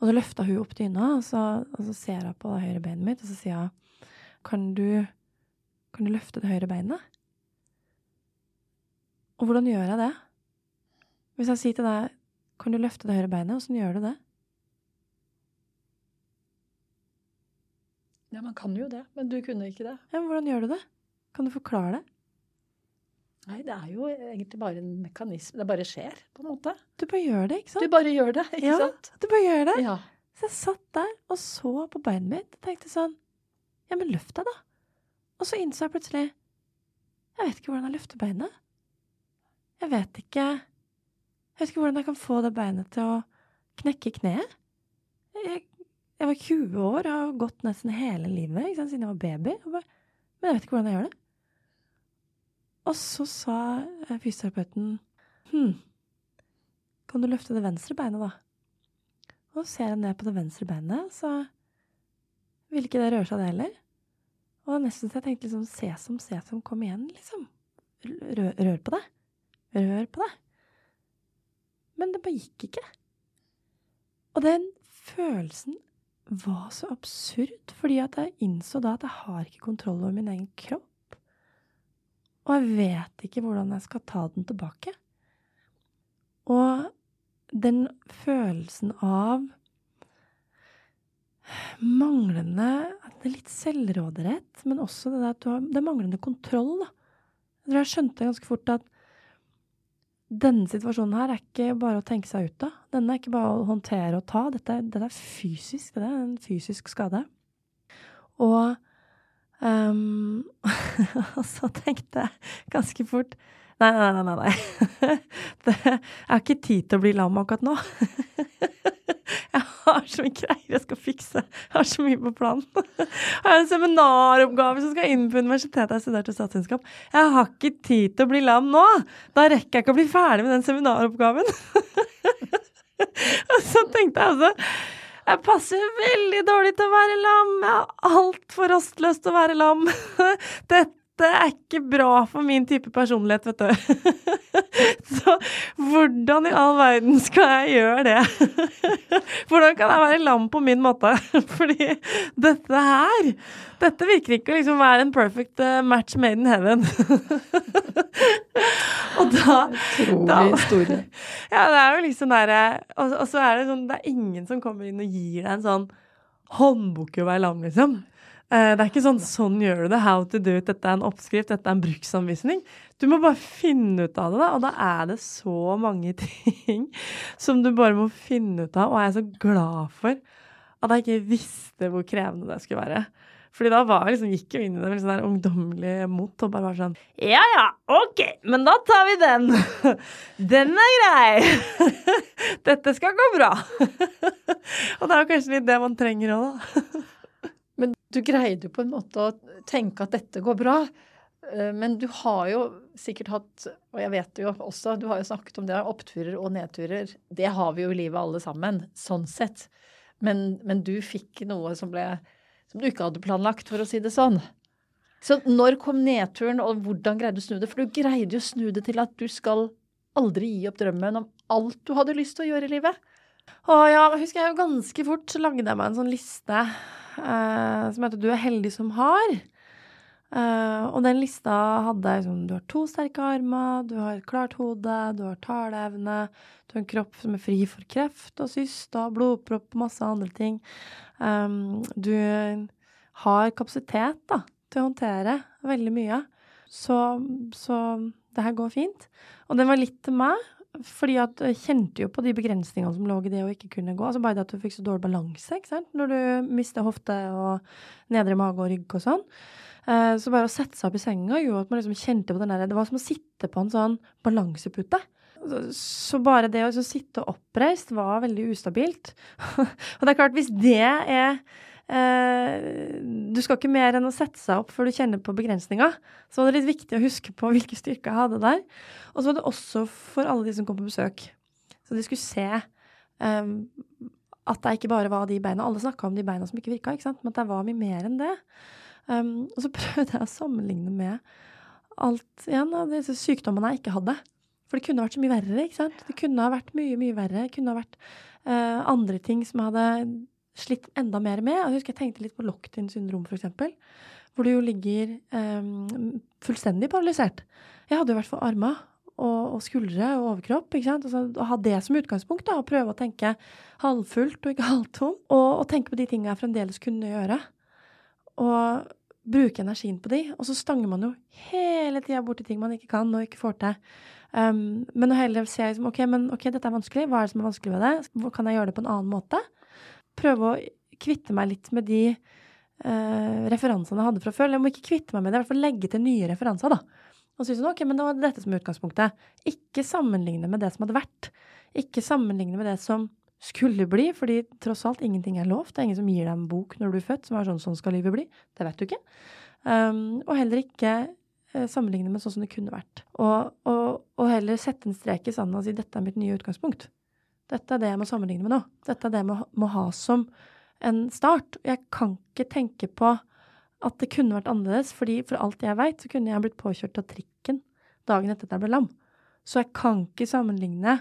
Og så løfta hun opp dyna, og så, og så ser hun på det høyre beinet mitt, og så sier hun kan du, kan du løfte det høyre beinet? Og hvordan gjør jeg det? Hvis jeg sier til deg kan du løfte det høyre beinet, åssen gjør du det? Ja, man kan jo det, men du kunne ikke det. Ja, men Hvordan gjør du det? Kan du forklare det? Nei, det er jo egentlig bare en mekanisme. Det bare skjer, på en måte. Du bare gjør det, ikke sant? Du bare gjør det, ikke ja, sant? du bare gjør det. Ja. Så jeg satt der og så på beinet mitt og tenkte sånn Ja, men løft deg, da. Og så innså jeg plutselig Jeg vet ikke hvordan jeg løfter beinet. Jeg vet ikke Jeg vet ikke hvordan jeg kan få det beinet til å knekke kneet. Jeg, jeg var 20 år og har gått nesten hele livet ikke sant, siden jeg var baby. men jeg vet ikke hvordan jeg gjør det. Og så sa eh, fysioterapeuten hm, kan du løfte det venstre beinet, da? Og så ser jeg ned på det venstre beinet, så ville ikke det røre seg, det heller. Og nesten så jeg tenkte liksom Sesam, sesam, kom igjen, liksom. Rør, rør på det. Rør på det. Men det bare gikk ikke. Og den følelsen var så absurd, fordi at jeg innså da at jeg har ikke kontroll over min egen kropp. Og jeg vet ikke hvordan jeg skal ta den tilbake. Og den følelsen av manglende Det er litt selvråderett, men også det at du har Det manglende kontroll, da. Jeg tror jeg skjønte ganske fort at denne situasjonen her er ikke bare å tenke seg ut av. Denne er ikke bare å håndtere og ta. Dette, dette er fysisk. Det er en fysisk skade. Og, um, og så tenkte jeg ganske fort Nei, nei, nei. nei, nei. Det, jeg har ikke tid til å bli lam akkurat nå. Jeg har så mye greier jeg skal fikse. Jeg har så mye på planen. Jeg har en seminaroppgave som skal inn på universitetet. Jeg studerte statsvitenskap. Jeg har ikke tid til å bli lam nå! Da rekker jeg ikke å bli ferdig med den seminaroppgaven. Og så tenkte jeg altså jeg passer veldig dårlig til å være lam. Jeg har altfor rastløst til å være lam. Dette dette er ikke bra for min type personlighet, vet du. Så hvordan i all verden skal jeg gjøre det? Hvordan kan jeg være lam på min måte? Fordi dette her Dette virker ikke å liksom være en perfect eh, match made in heaven. Og da Utrolig historie. Ja, det er jo liksom derre og, og så er det sånn Det er ingen som kommer inn og gir deg en sånn håndbok i å være lam, liksom. Eh, det er ikke sånn 'sånn gjør du det', 'how to do it', dette er en oppskrift, dette er en bruksanvisning. Du må bare finne ut av det, da. Og da er det så mange ting som du bare må finne ut av. Og jeg er så glad for at jeg ikke visste hvor krevende det skulle være. Fordi da var jeg liksom, gikk jeg inn i det med sånn der ungdommelig mot og bare var sånn Ja ja, OK, men da tar vi den. Den er grei. Dette skal gå bra. Og det er jo kanskje litt det man trenger òg, da. Du greide jo på en måte å tenke at dette går bra. Eh, men du har jo sikkert hatt, og jeg vet jo også, du har jo snakket om det, oppturer og nedturer. Det har vi jo i livet alle sammen, sånn sett. Men, men du fikk noe som, ble, som du ikke hadde planlagt, for å si det sånn. Så når kom nedturen, og hvordan greide du å snu det? For du greide jo å snu det til at du skal aldri gi opp drømmen om alt du hadde lyst til å gjøre i livet. Å ja, husker jeg jo ganske fort så lagde jeg meg en sånn liste som heter 'Du er heldig som har'. Eh, og den lista hadde liksom Du har to sterke armer, du har et klart hode, du har taleevne, du har en kropp som er fri for kreft og syster, blodpropp og masse andre ting. Du har kapasitet da, til å håndtere veldig mye. Så, så det her går fint. Og den var litt til meg, fordi at jeg kjente jo på de begrensningene som lå i det å ikke kunne gå. Altså bare det at du fikk så dårlig balanse, ikke sant, når du mister hofte og nedre mage og rygg og sånn. Eh, så bare å sette seg opp i senga gjorde at man liksom kjente på den der Det var som å sitte på en sånn balansepute. Så bare det å sitte oppreist var veldig ustabilt. og det er klart, hvis det er eh, Du skal ikke mer enn å sette seg opp før du kjenner på begrensninga. Så var det litt viktig å huske på hvilke styrker jeg hadde der. Og så var det også for alle de som kom på besøk. Så de skulle se um, at jeg ikke bare var de beina. Alle snakka om de beina som ikke virka, ikke men at jeg var mye mer enn det. Um, og så prøvde jeg å sammenligne med alt igjen av disse sykdommene jeg ikke hadde. For det kunne vært så mye verre. ikke sant? Det kunne ha vært mye, mye verre. Det kunne ha vært uh, andre ting som jeg hadde slitt enda mer med. Jeg husker jeg tenkte litt på locked-in syndrom, f.eks. Hvor du jo ligger um, fullstendig paralysert. Jeg hadde jo vært for armer og, og, skuldre og overkropp. ikke sant? Altså, ha det som utgangspunkt, da, og prøve å tenke halvfullt og ikke halvtom. Og, og tenke på de tingene jeg fremdeles kunne gjøre. Og bruke energien på de. Og så stanger man jo hele tida borti ting man ikke kan og ikke får til. Um, men å heller se liksom, OK, men ok, dette er vanskelig. Hva er det som er vanskelig ved det? Kan jeg gjøre det på en annen måte? Prøve å kvitte meg litt med de uh, referansene jeg hadde fra før. Jeg må ikke kvitte meg med det, i hvert fall legge til nye referanser, da. Og så sånn, ok, men det var dette som er utgangspunktet. Ikke sammenligne med det som hadde vært. Ikke sammenligne med det som skulle bli, fordi tross alt ingenting er lovt. Det er ingen som gir deg en bok når du er født som er sånn sånn skal livet bli. Det vet du ikke. Um, og heller ikke uh, sammenligne med sånn som det kunne vært. Og, og, og, heller sette en strek i sanden og si dette er mitt nye utgangspunkt. Dette er det jeg må sammenligne med nå. Dette er det jeg må, må ha som en start. Jeg kan ikke tenke på at det kunne vært annerledes, fordi for alt jeg veit, så kunne jeg blitt påkjørt av trikken dagen etter at jeg ble lam. Så jeg kan ikke sammenligne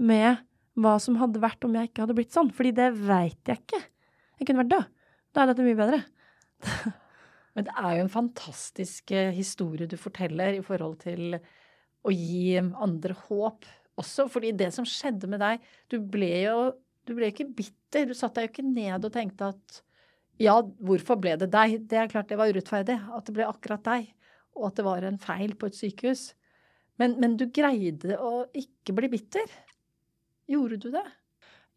med hva som hadde vært om jeg ikke hadde blitt sånn, fordi det veit jeg ikke. Jeg kunne vært død. Da er dette mye bedre. Men det er jo en fantastisk eh, historie du forteller i forhold til å gi andre håp også, fordi det som skjedde med deg Du ble jo du ble ikke bitter. Du satte deg jo ikke ned og tenkte at ja, hvorfor ble det deg? Det er klart det var urettferdig at det ble akkurat deg, og at det var en feil på et sykehus. Men, men du greide å ikke bli bitter. Gjorde du det?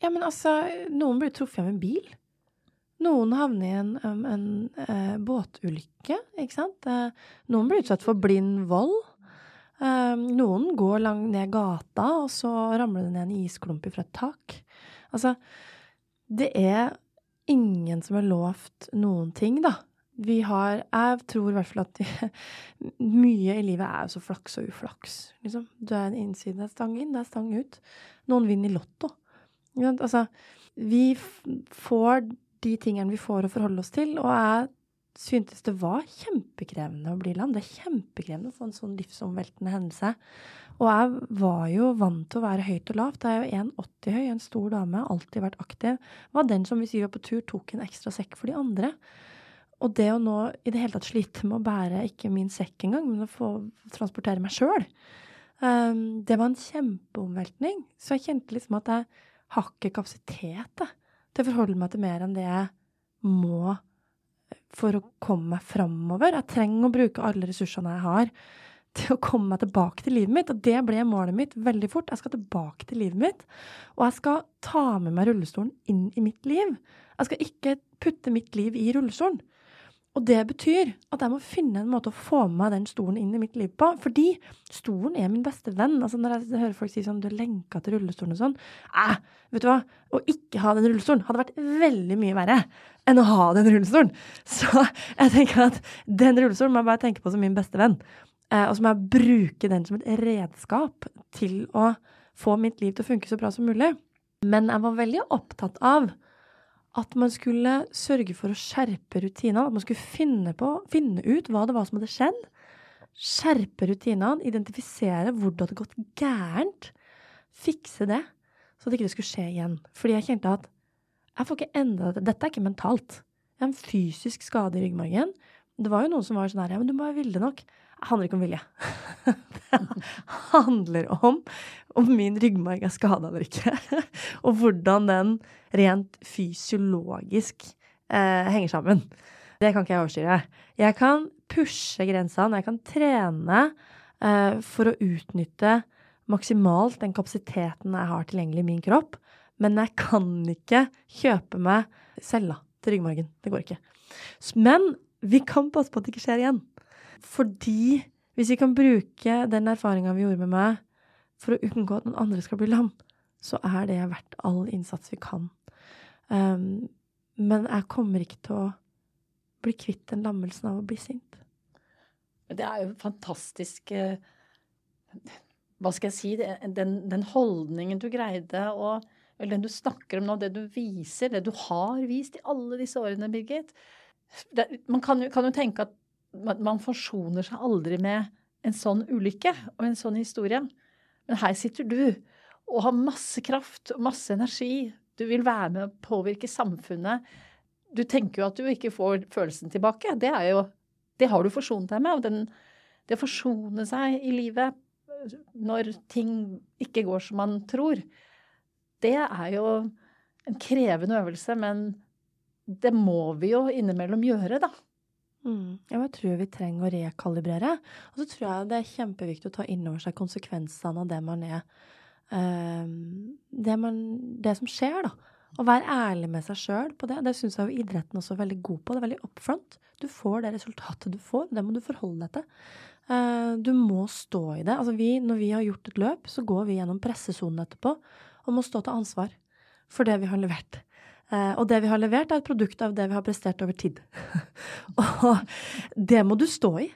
Ja, men altså, noen ble truffet av en bil. Noen havner i en, en, en en båtulykke, ikke sant. Uh, noen blir utsatt for blind vold. Uh, noen går langt ned gata, og så ramler det ned en isklump fra et tak. Altså, det er ingen som har lovt noen ting, da. Vi har Jeg tror i hvert fall at de, mye i livet er så flaks og uflaks, liksom. Du er en innside, det er stang inn, det er stang ut. Noen vinner i Lotto. Altså, vi får de tingene vi får å forholde oss til, og jeg syntes det var kjempekrevende å bli lam. Det er kjempekrevende å få en sånn livsomveltende hendelse. Og jeg var jo vant til å være høyt og lavt. Jeg er jo 1,80 høy, en stor dame, alltid vært aktiv. Var den som hvis vi var på tur, tok en ekstra sekk for de andre. Og det å nå i det hele tatt slite med å bære ikke min sekk engang, men å få transportere meg sjøl, um, det var en kjempeomveltning. Så jeg kjente liksom at jeg har ikke kapasitet da, til å forholde meg til mer enn det jeg må for å komme meg framover. Jeg trenger å bruke alle ressursene jeg har til å komme meg tilbake til livet mitt. Og det ble målet mitt veldig fort. Jeg skal tilbake til livet mitt. Og jeg skal ta med meg rullestolen inn i mitt liv. Jeg skal ikke putte mitt liv i rullestolen. Og det betyr at jeg må finne en måte å få med meg den stolen inn i mitt liv på. Fordi stolen er min beste venn. Altså Når jeg hører folk si sånn 'du er lenka til rullestolen' og sånn Æh, Vet du hva? Å ikke ha den rullestolen hadde vært veldig mye verre enn å ha den rullestolen. Så jeg tenker at den rullestolen må jeg bare tenke på som min beste venn. Eh, og så må jeg bruke den som et redskap til å få mitt liv til å funke så bra som mulig. Men jeg var veldig opptatt av at man skulle sørge for å skjerpe rutinene. At man skulle finne, på, finne ut hva det var som hadde skjedd. Skjerpe rutinene, identifisere hvor det hadde gått gærent. Fikse det, så det ikke skulle skje igjen. Fordi jeg kjente at jeg får ikke enda dette. Dette er ikke mentalt. Jeg har en fysisk skade i ryggmargen. Det var jo noen som var sånn her Ja, men du må være villig nok. Handler ikke om vilje. det handler om om min ryggmarg er skada eller ikke. og hvordan den rent fysiologisk eh, henger sammen. Det kan ikke jeg overstyre. Jeg kan pushe grensene, jeg kan trene eh, for å utnytte maksimalt den kapasiteten jeg har tilgjengelig i min kropp, men jeg kan ikke kjøpe meg cella til ryggmargen. Det går ikke. Men vi kan passe på at det ikke skjer igjen. Fordi hvis vi kan bruke den erfaringa vi gjorde med meg, for å unngå at noen andre skal bli lam, så er det verdt all innsats vi kan. Um, men jeg kommer ikke til å bli kvitt den lammelsen av å bli sint. Det er jo fantastisk eh, Hva skal jeg si? Den, den holdningen du greide å Eller den du snakker om nå, det du viser, det du har vist i alle disse årene, Birgit. Det, man kan jo, kan jo tenke at man, forsoner seg aldri med en sånn ulykke og en sånn historie. Men her sitter du og har masse kraft og masse energi. Du vil være med å påvirke samfunnet. Du tenker jo at du ikke får følelsen tilbake. Det, jo, det har du forsonet deg med. Og den, det å forsone seg i livet når ting ikke går som man tror, det er jo en krevende øvelse. Men det må vi jo innimellom gjøre, da. Mm. Jeg tror vi trenger å rekalibrere. Og så tror jeg det er kjempeviktig å ta inn over seg konsekvensene av det man er uh, det, man, det, som skjer, da. Å være ærlig med seg sjøl på det. Det syns jeg jo idretten også er veldig god på. Det er veldig upfront. Du får det resultatet du får. Det må du forholde deg til. Uh, du må stå i det. Altså vi, når vi har gjort et løp, så går vi gjennom pressesonen etterpå og må stå til ansvar for det vi har levert. Uh, og det vi har levert, er et produkt av det vi har prestert over tid. og det må du stå i.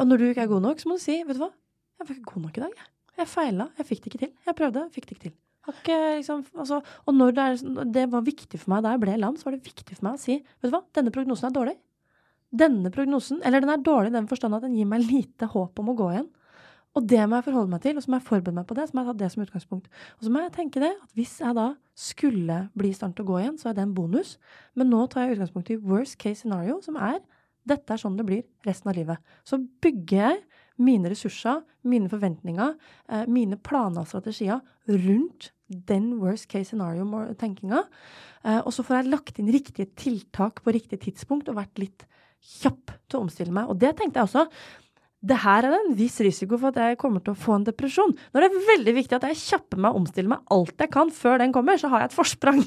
Og når du ikke er god nok, så må du si, vet du hva, jeg var ikke god nok i dag. Jeg, jeg feila, jeg fikk det ikke til. Jeg prøvde, fikk det ikke til. Liksom, altså, og når det, er, det, var viktig for meg da jeg ble lam, så var det viktig for meg å si, vet du hva, denne prognosen er dårlig. Denne prognosen, eller den er dårlig i den forstand at den gir meg lite håp om å gå igjen. Og det må jeg forholde meg til, og så må jeg forberede meg på det. Så må jeg ta det som utgangspunkt. Og så må jeg tenke det, at hvis jeg da skulle bli i stand til å gå igjen, så er det en bonus. Men nå tar jeg utgangspunkt i worst case scenario, som er dette er sånn det blir resten av livet. Så bygger jeg mine ressurser, mine forventninger, eh, mine planer og strategier rundt den worst case scenario-tenkinga. Eh, og så får jeg lagt inn riktige tiltak på riktig tidspunkt og vært litt kjapp til å omstille meg. Og det tenkte jeg også det her er en viss risiko for at jeg kommer til å få en depresjon. Når det er veldig viktig at jeg kjapper meg og omstiller meg alt jeg kan før den kommer, så har jeg et forsprang.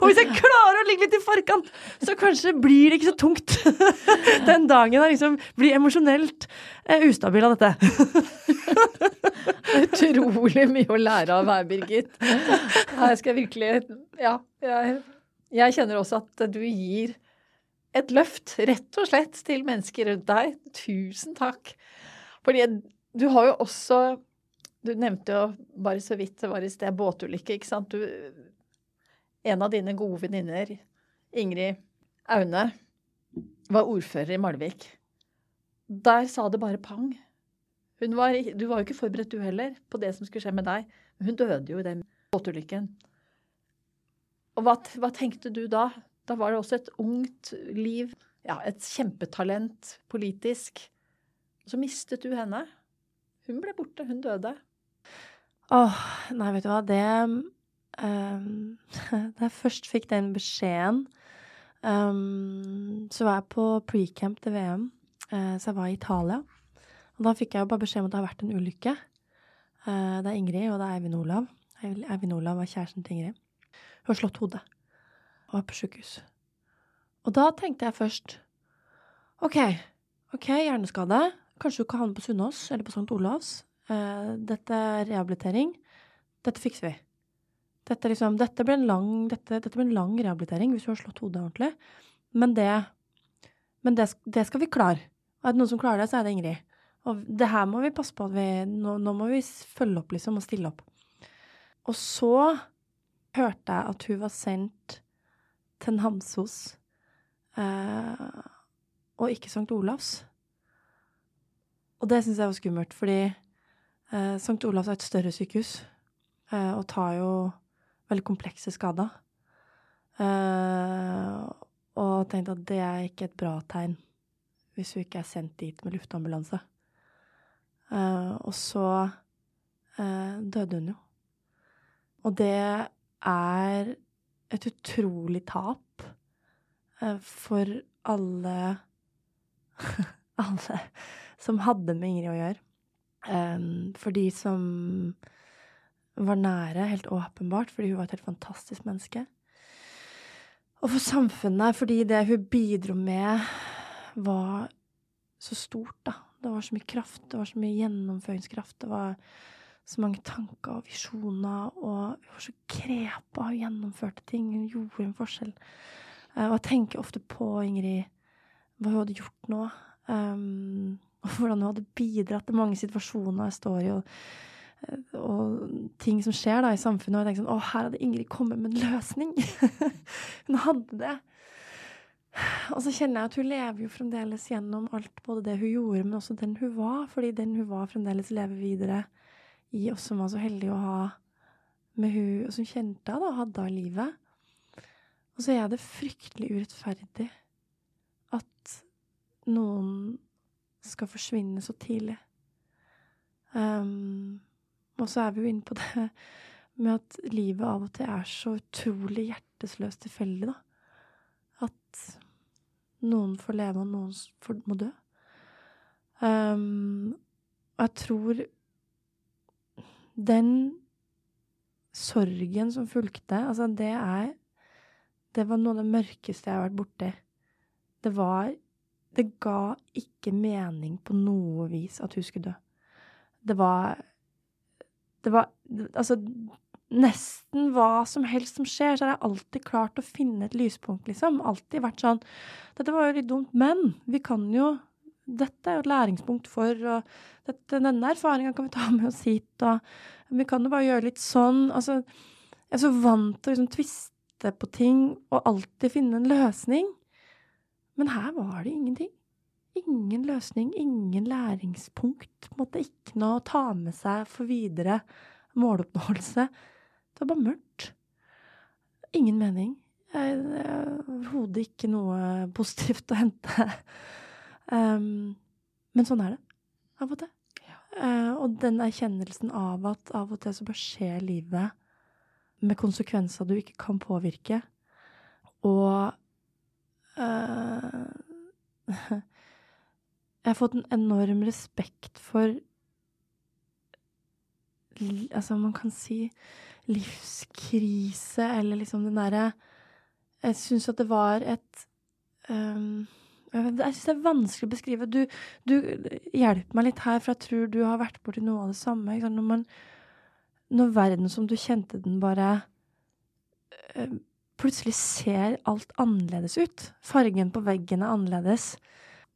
og hvis jeg klarer å ligge litt i forkant, så kanskje blir det ikke så tungt den dagen jeg liksom blir emosjonelt eh, ustabil av dette. Utrolig mye å lære av her, Birgit. Her skal jeg virkelig Ja. Jeg, jeg kjenner også at du gir et løft, rett og slett, til mennesker rundt deg. Tusen takk. Fordi du har jo også Du nevnte jo bare så vidt det var i sted båtulykke, ikke sant. Du, en av dine gode venninner, Ingrid Aune, var ordfører i Malvik. Der sa det bare pang. Var, du var jo ikke forberedt du heller på det som skulle skje med deg. Hun døde jo i den båtulykken. Og hva, hva tenkte du da? Da var det også et ungt liv. Ja, et kjempetalent politisk. Så mistet du henne. Hun ble borte. Hun døde. Åh, nei, vet du hva. Det um, Da jeg først fikk den beskjeden, um, så var jeg på pre-camp til VM. Uh, eh, så jeg var i Italia. Og da fikk jeg jo bare beskjed om at det har vært en ulykke. Uh, det er Ingrid, og det er Eivind Olav. Eivind Olav var kjæresten til Ingrid. Hun har slått hodet er på sjukehus. Og da tenkte jeg først OK, ok, hjerneskade. Kanskje du kan havne på Sunnaas eller på St. Olavs. Eh, dette er rehabilitering. Dette fikser vi. Dette, liksom, dette, blir en en lang rehabilitering hvis du har slått hodet ordentlig. Men det, men det, det skal vi klare. Og er det noen som klarer det, så er det Ingrid. Og det her må vi passe på at vi Nå, nå må vi følge opp, liksom, og stille opp. Og så hørte jeg at hun var sendt til Namsos eh, og ikke St. Olavs. Og det syns jeg var skummelt, fordi eh, St. Olavs er et større sykehus eh, og tar jo veldig komplekse skader. Eh, og tenkte at det er ikke et bra tegn hvis hun ikke er sendt dit med luftambulanse. Eh, og så eh, døde hun jo. Og det er et utrolig tap eh, for alle Alle som hadde med Ingrid å gjøre. For de som var nære, helt åpenbart, fordi hun var et helt fantastisk menneske. Og for samfunnet, fordi det hun bidro med, var så stort, da. Det var så mye kraft, det var så mye gjennomføringskraft, det var så mange tanker og visjoner, og hun var så krepa og gjennomførte ting. Hun gjorde en forskjell. Uh, og jeg tenker ofte på Ingrid, hva hun hadde gjort nå. Um, og hvordan hun hadde bidratt til mange situasjoner jeg står i, og, og ting som skjer da i samfunnet. Og jeg tenker sånn Å, her hadde Ingrid kommet med en løsning! hun hadde det. Og så kjenner jeg at hun lever jo fremdeles gjennom alt, både det hun gjorde, men også den hun var. Fordi den hun var, fremdeles lever videre i som var så heldige å ha med hun, og som kjente henne, da, hadde i livet. Og så er det fryktelig urettferdig at noen skal forsvinne så tidlig. Um, og så er vi jo inne på det med at livet av og til er så utrolig hjertesløst tilfeldig, da. At noen får leve, og noen får, må dø. Um, og jeg tror den sorgen som fulgte, altså det er Det var noe av det mørkeste jeg har vært borti. Det var det ga ikke mening på noe vis at hun skulle dø. Det var Det var Altså, nesten hva som helst som skjer, så har jeg alltid klart å finne et lyspunkt, liksom. Alltid vært sånn Dette var jo litt dumt, men vi kan jo Dette er jo et læringspunkt for, og dette, denne erfaringa kan vi ta med oss hit, og vi kan jo bare gjøre litt sånn. Altså, jeg er så vant til å liksom tviste på ting og alltid finne en løsning. Men her var det ingenting. Ingen løsning, ingen læringspunkt. Måtte ikke noe å ta med seg for videre måloppnåelse. Det var bare mørkt. Ingen mening. Overhodet ikke noe positivt å hente. Um, men sånn er det av og til. Ja. Uh, og den erkjennelsen av at av og til så bare skjer livet med konsekvenser du ikke kan påvirke. Og uh, Jeg har fått en enorm respekt for Altså, man kan si livskrise, eller liksom den derre Jeg syns at det var et um, Jeg syns det er vanskelig å beskrive. Du, du hjelper meg litt her, for jeg tror du har vært borti noe av det samme. Når, man, når verden som du kjente den, bare uh, plutselig ser alt annerledes ut. Fargen på veggen er annerledes.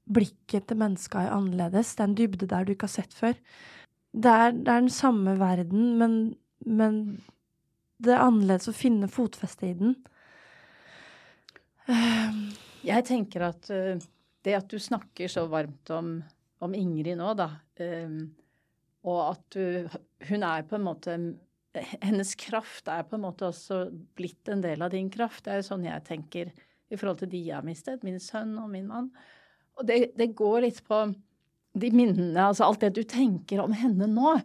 Blikket til menneska er annerledes. Det er en dybde der du ikke har sett før. Det er, det er den samme verden, men, men, det er annerledes å finne fotfeste i den. Jeg tenker at uh, det at du snakker så varmt om, om Ingrid nå, da, um, og at du Hun er på en måte hennes kraft er på en måte også blitt en del av din kraft. Det er jo sånn jeg tenker i forhold til de jeg har mistet, min sønn og min mann. Og det, det går litt på de minnene, altså alt det du tenker om henne nå,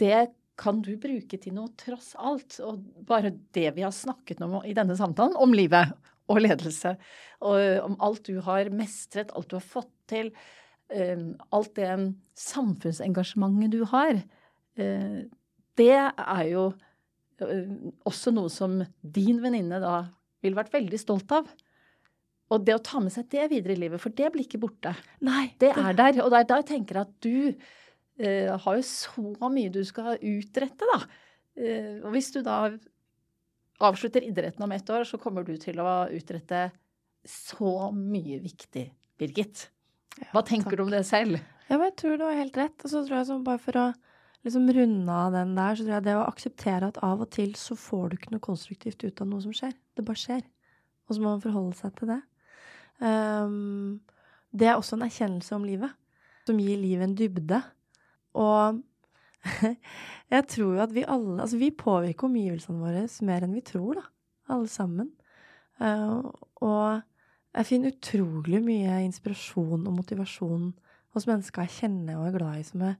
det kan du bruke til noe tross alt. Og bare det vi har snakket om i denne samtalen, om livet og ledelse, og om alt du har mestret, alt du har fått til, um, alt det samfunnsengasjementet du har, uh, det er jo også noe som din venninne da ville vært veldig stolt av. Og det å ta med seg det videre i livet, for det blir ikke borte. Nei. Det er der. Og det er da jeg tenker at du eh, har jo så mye du skal utrette, da. Eh, og hvis du da avslutter idretten om ett år, så kommer du til å utrette så mye viktig, Birgit. Hva tenker ja, du om det selv? Ja, Jeg tror du har helt rett. Og så tror jeg bare for å liksom runde av den der, så tror jeg det å akseptere at av og til så får du ikke noe konstruktivt ut av noe som skjer. Det bare skjer. Og så må man forholde seg til det. Um, det er også en erkjennelse om livet, som gir livet en dybde. Og jeg tror jo at vi alle Altså, vi påvirker omgivelsene våre mer enn vi tror, da. Alle sammen. Uh, og jeg finner utrolig mye inspirasjon og motivasjon hos mennesker jeg kjenner og er glad i, som er,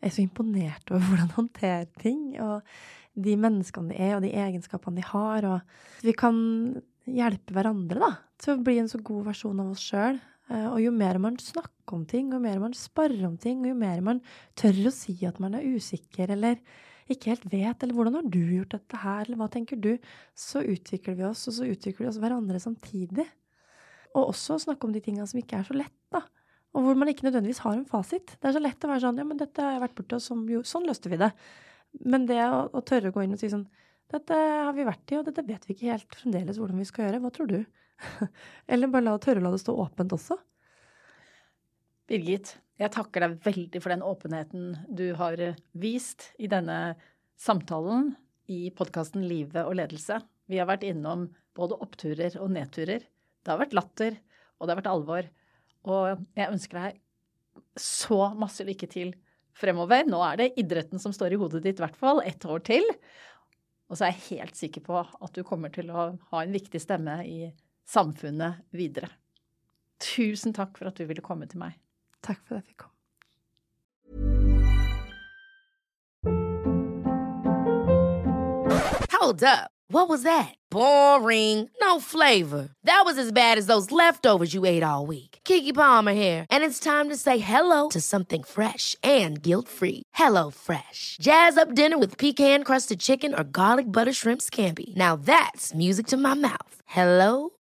er så imponert over hvordan de håndterer ting, og de menneskene de er, og de egenskapene de har. Og vi kan hjelpe hverandre da, til å bli en så god versjon av oss sjøl. Eh, og jo mer man snakker om ting, og jo mer man sparer om ting, og jo mer man tør å si at man er usikker eller ikke helt vet, eller hvordan har du gjort dette her, eller hva tenker du, så utvikler vi oss, og så utvikler vi oss hverandre samtidig. Og også snakke om de tinga som ikke er så lett, da. Og hvor man ikke nødvendigvis har en fasit. Det er så lett å være sånn ja, men dette har jeg vært borti, og sånn, jo, sånn løste vi det. Men det å, å, tørre å gå inn og si sånn dette har vi vært i, og dette vet vi ikke helt fremdeles hvordan vi skal gjøre. Hva tror du? Eller bare la, tørre å la det stå åpent også. Birgit, jeg takker deg veldig for den åpenheten du har vist i denne samtalen i podkasten Livet og ledelse. Vi har vært innom både oppturer og nedturer. Det har vært latter, og det har vært alvor. Og jeg ønsker deg så masse lykke til fremover. Nå er det idretten som står i hodet ditt, i hvert fall. Ett år til. Og så er jeg helt sikker på at du kommer til å ha en viktig stemme i samfunnet videre. Tusen takk for at du ville komme til meg. Takk for at jeg fikk komme. Hold up. What was that? Boring. No flavor. That was as bad as those leftovers you ate all week. Kiki Palmer here, and it's time to say hello to something fresh and guilt-free. Hello Fresh. Jazz up dinner with pecan-crusted chicken or garlic butter shrimp scampi. Now that's music to my mouth. Hello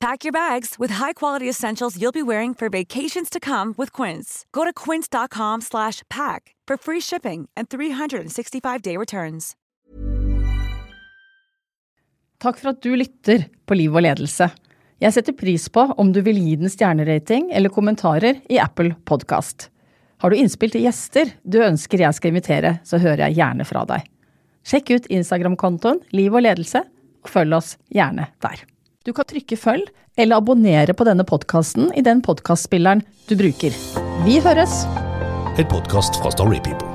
Pack your bags with high-quality essentials you'll be wearing for vacations to come with Quince. Go to quince.com/pack for free shipping and 365-day returns. Takk for at du lytter på Liv og ledelse. Jeg setter pris på om du vil gi den stjernerating eller kommentarer i Apple Podcast. Har du innspill til gjester du ønsker jeg skal invitere, så hører jeg gjerne fra deg. Sjekk ut Instagram-kontoen Liv og ledelse, og følg oss gjerne der. Du kan trykke følg eller abonnere på denne podkasten i den podkastspilleren du bruker. Vi høres! En podkast fra Storypeople.